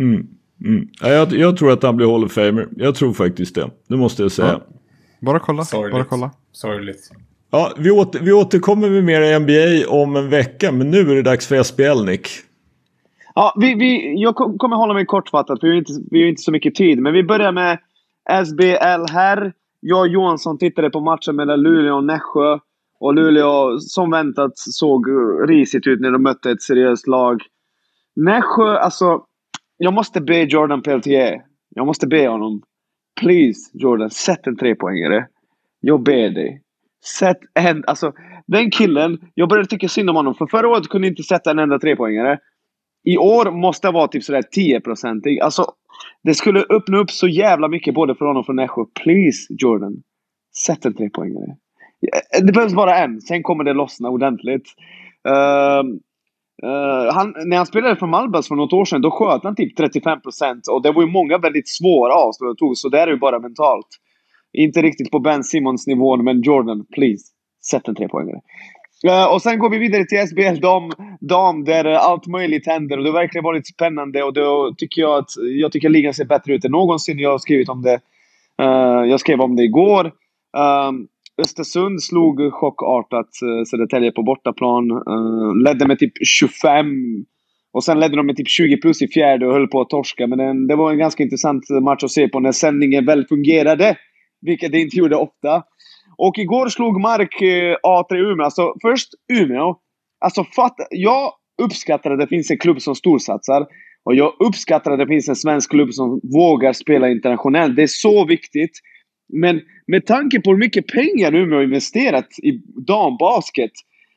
Mm. Mm. Ja, jag, jag tror att han blir Hall of Famer. Jag tror faktiskt det. Det måste jag säga. Ja. Bara kolla. Bara Sorgligt. kolla. Sorgligt. Ja, vi, åter, vi återkommer med mer NBA om en vecka, men nu är det dags för SPL, Nick. Ja, vi, vi, jag kommer hålla mig kortfattat för vi har, inte, vi har inte så mycket tid. Men vi börjar med SBL här. Jag och Johansson tittade på matchen mellan Luleå och Nässjö. Och Luleå, som väntat, såg risigt ut när de mötte ett seriöst lag. Nässjö, alltså... Jag måste be Jordan Peltier. Jag måste be honom. Please, Jordan, sätt en trepoängare. Jag ber dig. Sätt en... Alltså, den killen, jag började tycka synd om honom. För förra året kunde jag inte sätta en enda trepoängare. I år måste jag vara typ sådär 10-procentig. Alltså, det skulle öppna upp så jävla mycket både för honom och för Nässjö. Please, Jordan. Sätt en trepoängare. Eh, det behövs bara en, sen kommer det lossna ordentligt. Uh, uh, han, när han spelade för Malbas för något år sedan, då sköt han typ 35% och det var ju många väldigt svåra avslut han tog, så det är ju bara mentalt. Inte riktigt på Ben Simmons nivån, men Jordan, please. Sätt en trepoängare. Eh, och sen går vi vidare till SBL dam, dam där eh, allt möjligt händer och det har verkligen varit spännande och då tycker jag att jag tycker ligan ser bättre ut än någonsin. Jag har skrivit om det. Uh, jag skrev om det igår. Um, Östersund slog chockartat uh, Södertälje på bortaplan. Uh, ledde med typ 25. Och sen ledde de med typ 20 plus i fjärde och höll på att torska. Men den, det var en ganska intressant match att se på när sändningen väl fungerade. Vilket det inte gjorde ofta. Och igår slog Mark eh, A3 Umeå. Alltså först Umeå. Alltså fatta. Jag uppskattar att det finns en klubb som storsatsar. Och jag uppskattar att det finns en svensk klubb som vågar spela internationellt. Det är så viktigt. Men med tanke på hur mycket pengar Umeå har investerat i dambasket.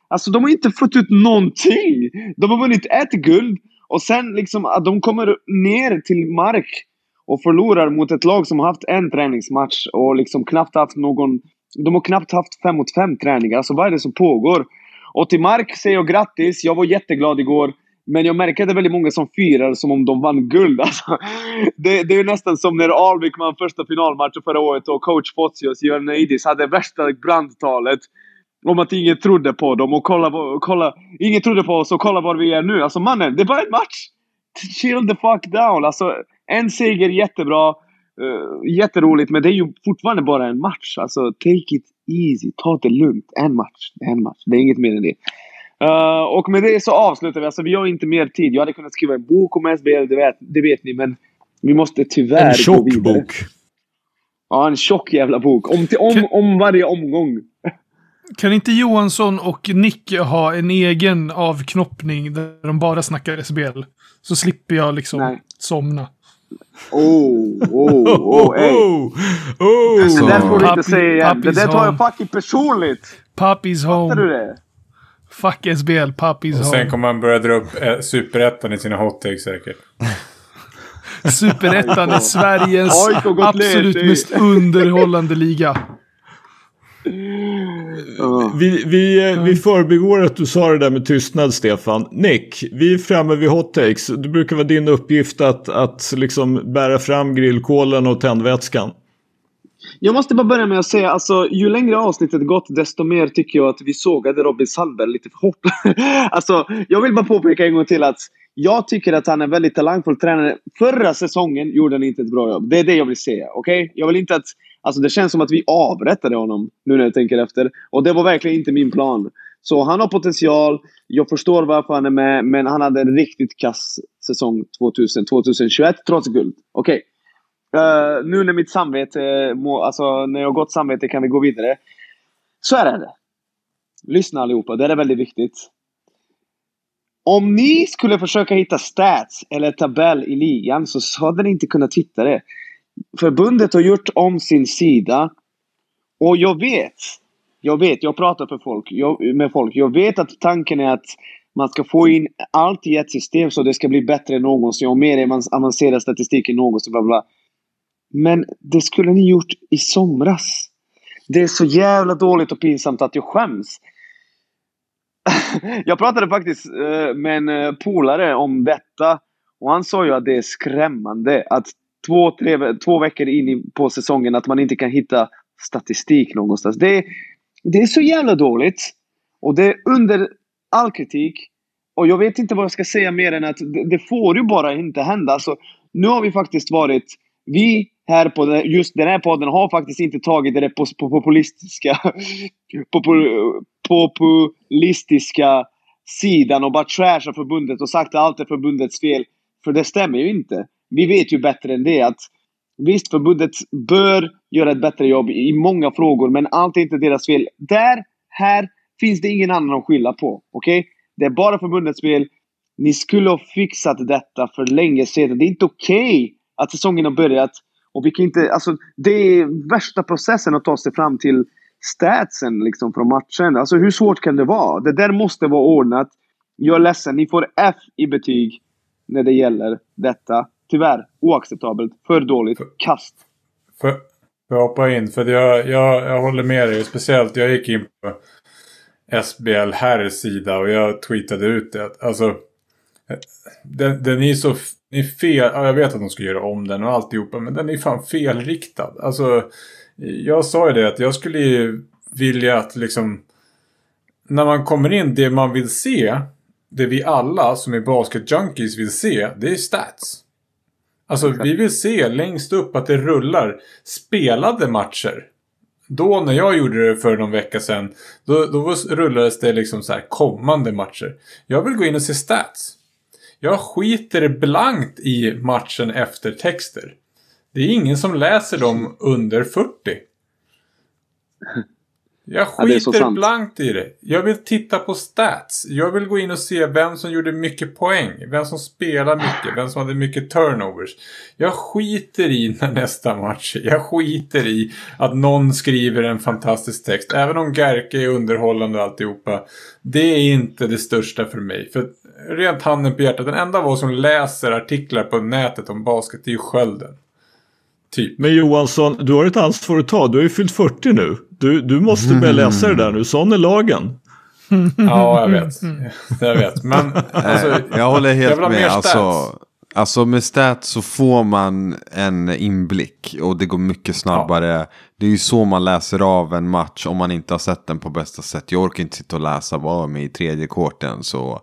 Alltså de har inte fått ut någonting. De har vunnit ett guld. Och sen liksom att de kommer ner till mark och förlorar mot ett lag som har haft en träningsmatch och liksom knappt haft någon... De har knappt haft fem mot fem träningar. Alltså vad är det som pågår? Och till Mark säger jag grattis. Jag var jätteglad igår. Men jag märker att det är väldigt många som firar som om de vann guld. Alltså, det, det är nästan som när Alvik vann första finalmatchen förra året och coach Fozios, Ioannidis hade värsta brandtalet. Om att ingen trodde på dem och kolla, kolla, ingen trodde på oss och kolla var vi är nu. Alltså mannen, det är bara en match! Chill the fuck down! Alltså, en seger jättebra. Uh, jätteroligt, men det är ju fortfarande bara en match. Alltså, take it easy. Ta det lugnt. En match. En match. Det är inget mer än det. Uh, och med det så avslutar vi. Alltså, vi har inte mer tid. Jag hade kunnat skriva en bok om SBL, det vet, det vet ni. Men vi måste tyvärr En gå tjock vidare. bok. Ja, en tjock jävla bok. Om, till, om, Kan- om varje omgång. Kan inte Johansson och Nick ha en egen avknoppning där de bara snackar SBL? Så slipper jag liksom Nej. somna. Oh, oh, oh, ey. oh, oh. Det där får du inte säga igen. Det där tar jag home. fucking personligt. Pappis Fattar du home. det? Fuck SBL. Pappis Och sen home. kommer han börja dra upp eh, superettan i sina hottakes säkert. Superettan är Sveriges absolut mest underhållande liga. Vi, vi, vi förbigår att du sa det där med tystnad, Stefan. Nick, vi är framme vid hot takes. Det brukar vara din uppgift att, att liksom bära fram grillkolen och tändvätskan. Jag måste bara börja med att säga, alltså ju längre avsnittet gått desto mer tycker jag att vi sågade Robin Sandberg lite för hårt. alltså, jag vill bara påpeka en gång till att jag tycker att han är väldigt talangfull tränare. Förra säsongen gjorde han inte ett bra jobb. Det är det jag vill säga. Okej? Jag vill inte att... Alltså det känns som att vi avrättade honom nu när jag tänker efter. Och det var verkligen inte min plan. Så han har potential. Jag förstår varför han är med. Men han hade en riktigt kass säsong 2000-2021 trots guld. Okej. Eh, nu när mitt samvete, må, alltså när jag har gott samvete kan vi gå vidare. Så här är det. Lyssna allihopa, det här är väldigt viktigt. Om ni skulle försöka hitta stats eller tabell i ligan så hade ni inte kunnat hitta det. Förbundet har gjort om sin sida. Och jag vet, jag vet, jag pratar för folk, jag, med folk. Jag vet att tanken är att man ska få in allt i ett system så det ska bli bättre än någonsin och mer avancerad statistik än någonsin. Bla bla. Men det skulle ni gjort i somras. Det är så jävla dåligt och pinsamt att jag skäms. jag pratade faktiskt eh, med en eh, polare om detta. Och han sa ju att det är skrämmande att två, tre, två veckor in på säsongen att man inte kan hitta statistik någonstans. Det, är- det är så jävla dåligt. Och det är under all kritik. Och jag vet inte vad jag ska säga mer än att det, det får ju bara inte hända. Alltså, nu har vi faktiskt varit... Vi här på den, just den här podden har faktiskt inte tagit det på, på populistiska, Popul, populistiska sidan och bara trashat förbundet och sagt att allt är förbundets fel. För det stämmer ju inte. Vi vet ju bättre än det att visst, förbundet bör göra ett bättre jobb i många frågor, men allt är inte deras fel. Där, här, finns det ingen annan att skylla på. Okej? Det är bara förbundets fel. Ni skulle ha fixat detta för länge sedan. Det är inte okej att säsongen har börjat och vi kan inte... Alltså, det är värsta processen att ta sig fram till statsen liksom från matchen. Alltså hur svårt kan det vara? Det där måste vara ordnat. Jag är ledsen, ni får F i betyg när det gäller detta. Tyvärr, oacceptabelt. För dåligt. Kast. Får får jag hoppa in? För jag, jag, jag håller med dig. Speciellt jag gick in på SBL här sida och jag tweetade ut det. att, Alltså, den, den är så... Den är fel. Ja, jag vet att de ska göra om den och alltihopa. Men den är fan felriktad. Alltså, jag sa ju det att jag skulle ju vilja att liksom... När man kommer in, det man vill se. Det vi alla som är basket-junkies vill se. Det är stats. Alltså vi vill se längst upp att det rullar spelade matcher. Då när jag gjorde det för någon vecka sedan. Då, då rullades det liksom så här kommande matcher. Jag vill gå in och se stats. Jag skiter blankt i matchen efter texter. Det är ingen som läser dem under 40. Jag Ja, skiter sant. blankt i det. Jag vill titta på stats. Jag vill gå in och se vem som gjorde mycket poäng. Vem som spelar mycket. Vem som hade mycket turnovers. Jag skiter i när nästa match är. Jag skiter i att någon skriver en fantastisk text. Även om Gerke är underhållande och alltihopa. Det är inte det största för mig. För rent handen på hjärtat. Den enda var som läser artiklar på nätet om basket. Det är ju skölden. Typ. Men Johansson, du har ett ansvar att ta. Du har ju fyllt 40 nu. Du, du måste börja läsa det där nu. Sån är lagen. Ja, jag vet. Jag vet. Men alltså, jag håller jag helt ha med. mer Alltså, alltså med stats så får man en inblick och det går mycket snabbare. Det är ju så man läser av en match om man inte har sett den på bästa sätt. Jag orkar inte sitta och läsa vad med i tredje korten så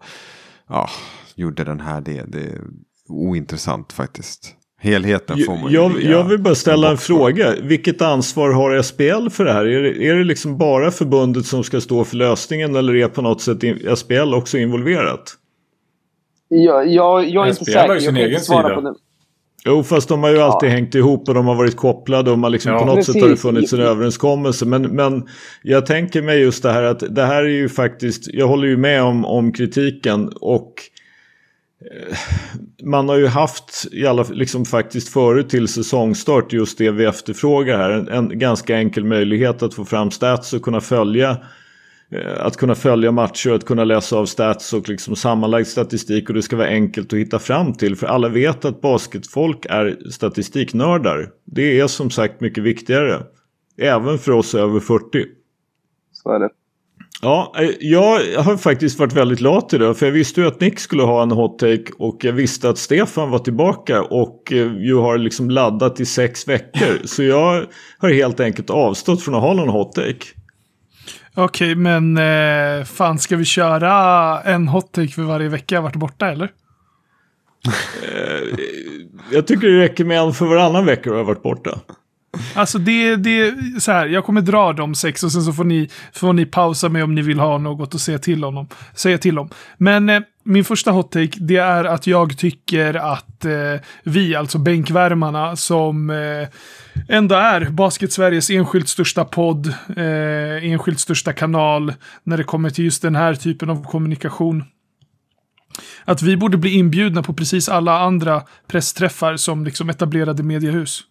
ja, gjorde den här det. Det är ointressant faktiskt. Helheten får man Jag, jag vill bara ställa en fråga. Vilket ansvar har SPL för det här? Är det, är det liksom bara förbundet som ska stå för lösningen eller är på något sätt SPL också involverat? Jag, jag, jag är inte SPL säker. har ju sin egen inte sida. på det. Jo, fast de har ju alltid hängt ihop och de har varit kopplade och man liksom Ja. på något Precis. sätt har det funnits en överenskommelse. Men, men jag tänker mig just det här att det här är ju faktiskt, jag håller ju med om, om kritiken och Eh, man har ju haft, i alla, liksom faktiskt förut till säsongstart, just det vi efterfrågar här. En, en ganska enkel möjlighet att få fram stats och kunna följa eh, att kunna följa matcher att kunna läsa av stats och liksom sammanlagd statistik och det ska vara enkelt att hitta fram till. För alla vet att basketfolk är statistiknördar. Det är som sagt mycket viktigare. Även för oss över 40. Så är det. Ja, eh, jag har faktiskt varit väldigt lat idag för jag visste ju att Nick skulle ha en hot take och jag visste att Stefan var tillbaka och eh, ju har liksom laddat i sex veckor. Så jag har helt enkelt avstått från att ha någon hot take. Okej, men eh, fan ska vi köra en hot take för varje vecka jag varit borta eller? Jag tycker det räcker med en för varannan vecka och jag har varit borta. Alltså det, det så här, jag kommer dra de sex och sen så får ni, får ni pausa mig om ni vill ha något att säga till honom. Säga till om. Men eh, min första hot take, det är att jag tycker att eh, vi, alltså bänkvärmarna, som eh, ändå är Basket-Sveriges enskilt största podd, eh, enskilt största kanal, när det kommer till just den här typen av kommunikation. Att vi borde bli inbjudna på precis alla andra pressträffar som liksom etablerade mediehus.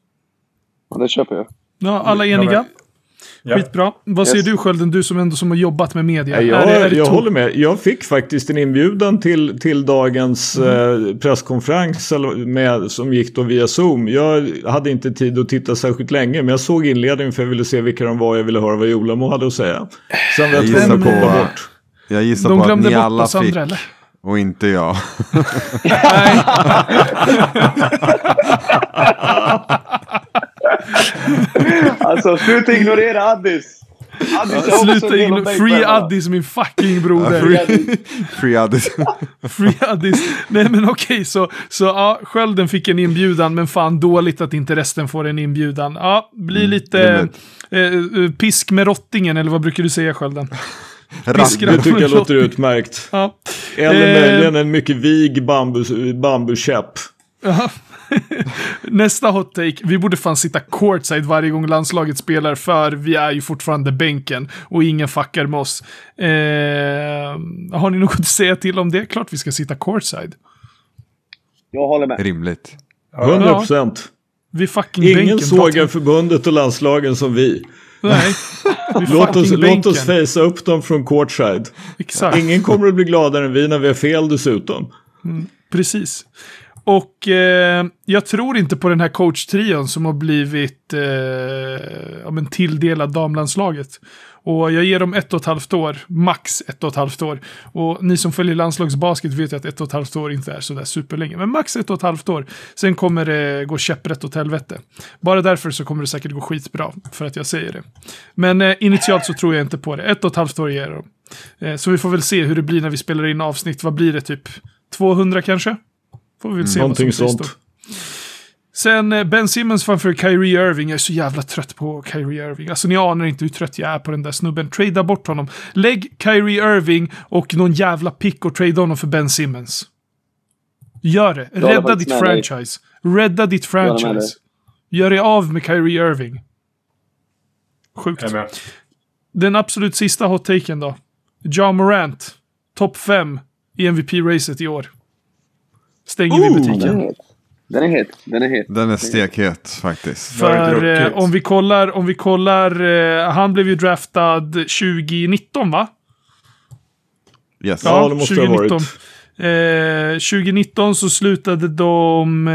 Ja, det köper jag. Ja, alla eniga? Ja. Skitbra. Vad säger Yes. du Skölden, du som ändå som har jobbat med media? Ja, Är det- är jag det jag håller med. Jag fick faktiskt en inbjudan till, till dagens eh, presskonferens med, som gick då via Zoom. Jag hade inte tid att titta särskilt länge men jag såg inledningen för jag ville se vilka de var. Jag ville höra vad Jolamo hade att säga. Sen var jag Jag tvungen gissar att på, bort. jag gissar De på att glömde ni bort alla fick andra, eller? och inte jag. Alltså, sluta ignorera Addis! Addis är också en Sluta in. Free. Addis, min fucking broder. Free, free Addis. Free Addis. Nej men okej, så, så ja, Skölden fick en inbjudan, men fan dåligt att inte resten får en inbjudan. Ja, blir lite rimligt. eh, eh, pisk med rottingen, eller vad brukar du säga Skölden? Rapp. Det tycker jag låter utmärkt. Ja. Eller Eh. möjligen en mycket vig bambu, bambukäpp. Ja. Nästa hot take. Vi borde fan sitta courtside varje gång landslaget spelar för vi är ju fortfarande bänken och ingen fuckar med oss. Eh, har ni något att säga till om det? Klart vi ska sitta courtside. Jag håller med. Rimligt. 100 procent. Vi fucking Ingen bänken. sågar förbundet och landslagen som vi. Nej. Vi Låt fucking oss, låt oss facea upp dem från courtside. Exakt. Ingen kommer att bli gladare än vi när vi har fel dessutom. Precis. Och eh, jag tror inte på den här coachtrion som har blivit eh, ja, men tilldelad damlandslaget. Och jag ger dem ett och ett halvt år, max ett och ett halvt år. Och ni som följer landslagsbasket vet ju att ett och ett halvt år inte är sådär superlänge. Men max ett och ett halvt år. Sen kommer det gå käpprätt åt helvete. Bara därför så kommer det säkert gå skitbra, för att jag säger det. Men eh, initialt så tror jag inte på det. Ett och ett halvt år ger jag dem. Eh, så vi får väl se hur det blir när vi spelar in avsnitt. Vad blir det, typ 200 kanske? Får vi väl se vad Någonting som sånt. Sen eh, Ben Simmons framför Kyrie Irving. Jag är så jävla trött på Kyrie Irving. Alltså ni anar inte hur trött jag är på den där snubben. Trada bort honom. Lägg Kyrie Irving och någon jävla pick och trade honom för Ben Simmons. Gör det. Rädda ditt dig. franchise. Rädda ditt franchise. Gör dig av med Kyrie Irving. Sjukt. Den absolut sista hot-taken då. John Morant. Topp 5 i MVP-racet i år. Stänger vi. Den är butiken. het. Den är het. Den är het. Den är stekhet faktiskt. För eh, om vi kollar, om vi kollar, eh, han blev ju draftad 2019 va? Yes. Ja, det måste det ha varit. Eh, 2019 så slutade de,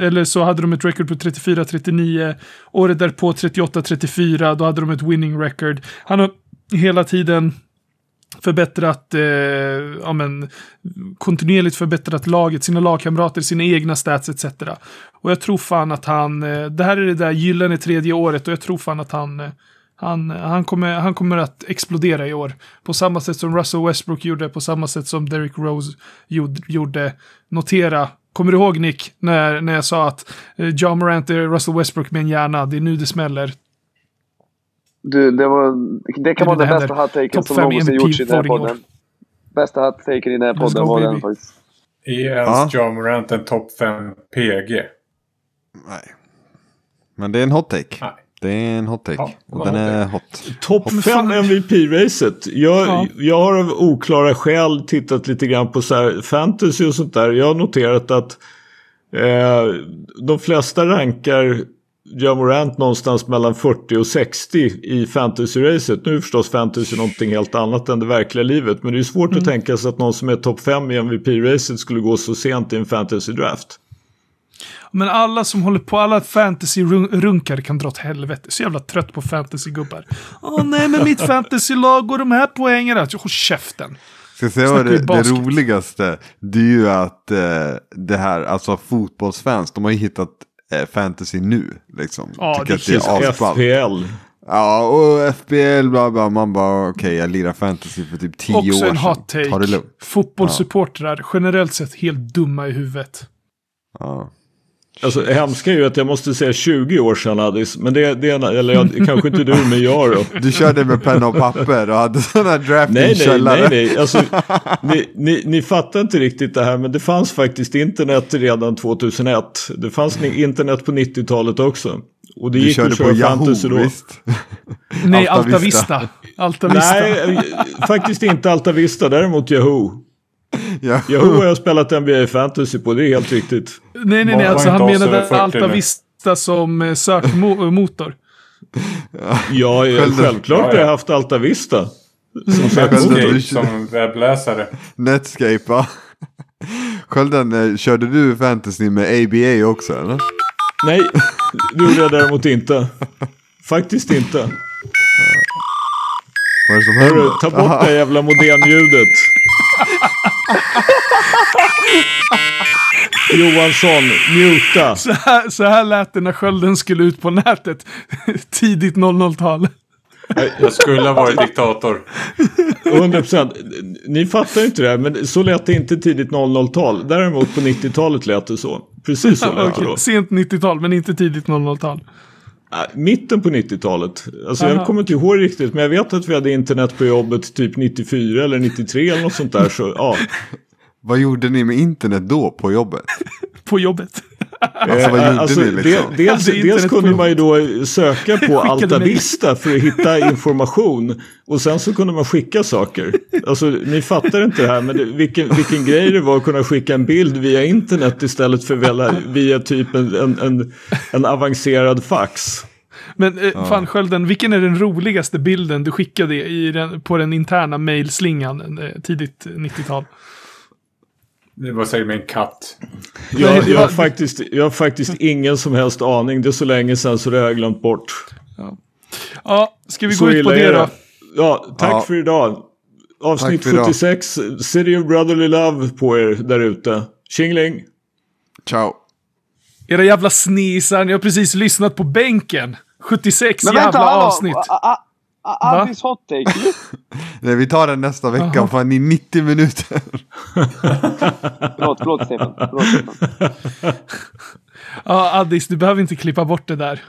eller så hade de ett record på 34-39. Året därpå 38-34, då hade de ett winning record. Han har hela tiden förbättrat, eh, ja men, kontinuerligt förbättrat laget, sina lagkamrater, sina egna stats etc. Och jag tror fan att han, eh, det här är det där gyllene tredje året och jag tror fan att han, eh, han, han, kommer, han kommer att explodera i år. På samma sätt som Russell Westbrook gjorde, på samma sätt som Derrick Rose gjorde- Notera, kommer du ihåg Nick, när, när jag sa att eh, John Morant är Russell Westbrook med en hjärna, det är nu det smäller. Du, det, var, det kan Det vara det den bästa hot-taken som någonsin gjorts i den här podden. Bästa hot-taken i den här podden var den faktiskt. Är ens Ja. John Morant en topp 5 PG? Nej. Men det är en hot take. Nej. Det är en hot take. Ja, och den en är hot hot. Topp 5 MVP-racet. Jag, Ja. jag har av oklara skäl tittat lite grann på så här fantasy och sånt där. Jag har noterat att eh, de flesta rankar John Morant någonstans mellan 40 och 60 i fantasy-racet. Nu är förstås fantasy någonting helt annat än det verkliga livet. Men det är svårt Mm. att tänka sig att någon som är topp 5 i MVP-racet skulle gå så sent i en fantasy-draft. Men alla som håller på, alla fantasy-runkare kan dra åt helvete. Så jävla trött på fantasy-gubbar. Åh nej, men mitt fantasy-lag och de här poängen. Håll käften. Ska jag säga vad det, det roligaste? Det är ju att eh, det här, alltså fotbollsfans, de har ju hittat fantasy nu. Liksom. Ja, Tycker det att det är. FPL. Ja, och FBL, bla bla. Man bara, okej, jag lirar fantasy för typ tio år Också sedan. en hot take. Ta det lugnt. Fotbollssupportrar, generellt sett helt dumma i huvudet. Ja. Alltså hemska är ju att jag måste säga 20 år sedan Addis. Men det, det eller jag, kanske inte du men jag då. Du körde med penna och papper och hade sådana draft i Nej, nej, nej, nej. Alltså, ni, ni, ni fattar inte riktigt det här, men det fanns faktiskt internet redan 2001. Det fanns internet på 90-talet också. Och det Du gick körde att på köra Yahoo, fantasy då. visst? Nej, Alta Alta Vista. Vista. Alta Vista. Nej, faktiskt inte Alta Vista, däremot Yahoo. Ja. Har jag spelat NBA Fantasy på, det är helt riktigt. nej, nej, nej. Alltså han menade 40 Alta? Vista som eh, sökmotor. Ja, jag, Själv då? självklart har Ja, ja. jag haft Alta Vista. Escape du, som webbläsare. Netscape, va? Skölden, eh, körde du fantasy med ABA också eller? Nej, det gjorde jag däremot inte. Faktiskt inte. Vad är det som händer? ta bort det jävla modemljudet. Johansson, muta. Så här, så här lät det när skölden skulle ut på nätet. Tidigt 00-tal. Jag skulle ha varit diktator. 100%. Ni fattar inte det här, men så lät det inte tidigt 00-tal. Däremot på 90-talet lät det så. Precis så lät det då. Sent 90-tal, men inte tidigt 00-tal. Nej, Mitten på 90-talet. Alltså Aha. jag kommer inte ihåg riktigt, men jag vet att vi hade internet på jobbet typ 94 eller 93 eller något sånt där. Så ja. Vad gjorde ni med internet då på jobbet? På jobbet. Alltså vad gjorde alltså, ni liksom? det- dels, internet dels kunde man ju då söka på Skickade Alta mejl. Vista för att hitta information. Och sen så kunde man skicka saker. Alltså ni fattar inte det här, men det, vilken, vilken grej det var att kunna skicka en bild via internet istället för via, via typ en, en, en, en avancerad fax. Men eh, fan skölden, vilken är den roligaste bilden du skickade i den, på den interna mailslingan eh, tidigt 90-tal? Det var säkert med en katt. Jag, jag, har faktiskt, jag har faktiskt ingen som helst aning. Det är så länge sedan så det har jag glömt bort. Ja, ska vi Så gå ut på det då? Ja, tack Ja. för idag. Avsnitt för idag. 76, City of Brotherly Love på er där ute. Tjingling! Ciao. Era jävla snisar, ni har precis lyssnat på bänken. 76 Men jävla vänta, avsnitt. A- a- a- Addis hot take. Nej, vi tar den nästa vecka, fan i 90 minuter. Förlåt, förlåt Stefan. Förlåt, Stefan. Ja, Addis, du behöver inte klippa bort det där.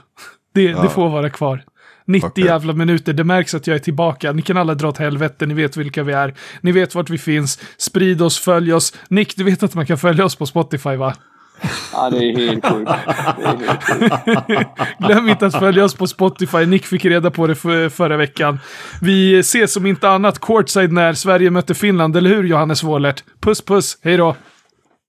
Det, det får vara kvar. 90 Okej. jävla minuter, det märks att jag är tillbaka. Ni kan alla dra åt helvete, ni vet vilka vi är. Ni vet vart vi finns. Sprid oss, följ oss. Nick, du vet att man kan följa oss på Spotify va? Ja, det är helt sjukt. Glöm inte att följa oss på Spotify. Nick fick reda på det för, förra veckan. Vi ses som inte annat courtside när Sverige möter Finland, eller hur Johannes Wåhlert? Puss puss, hej då!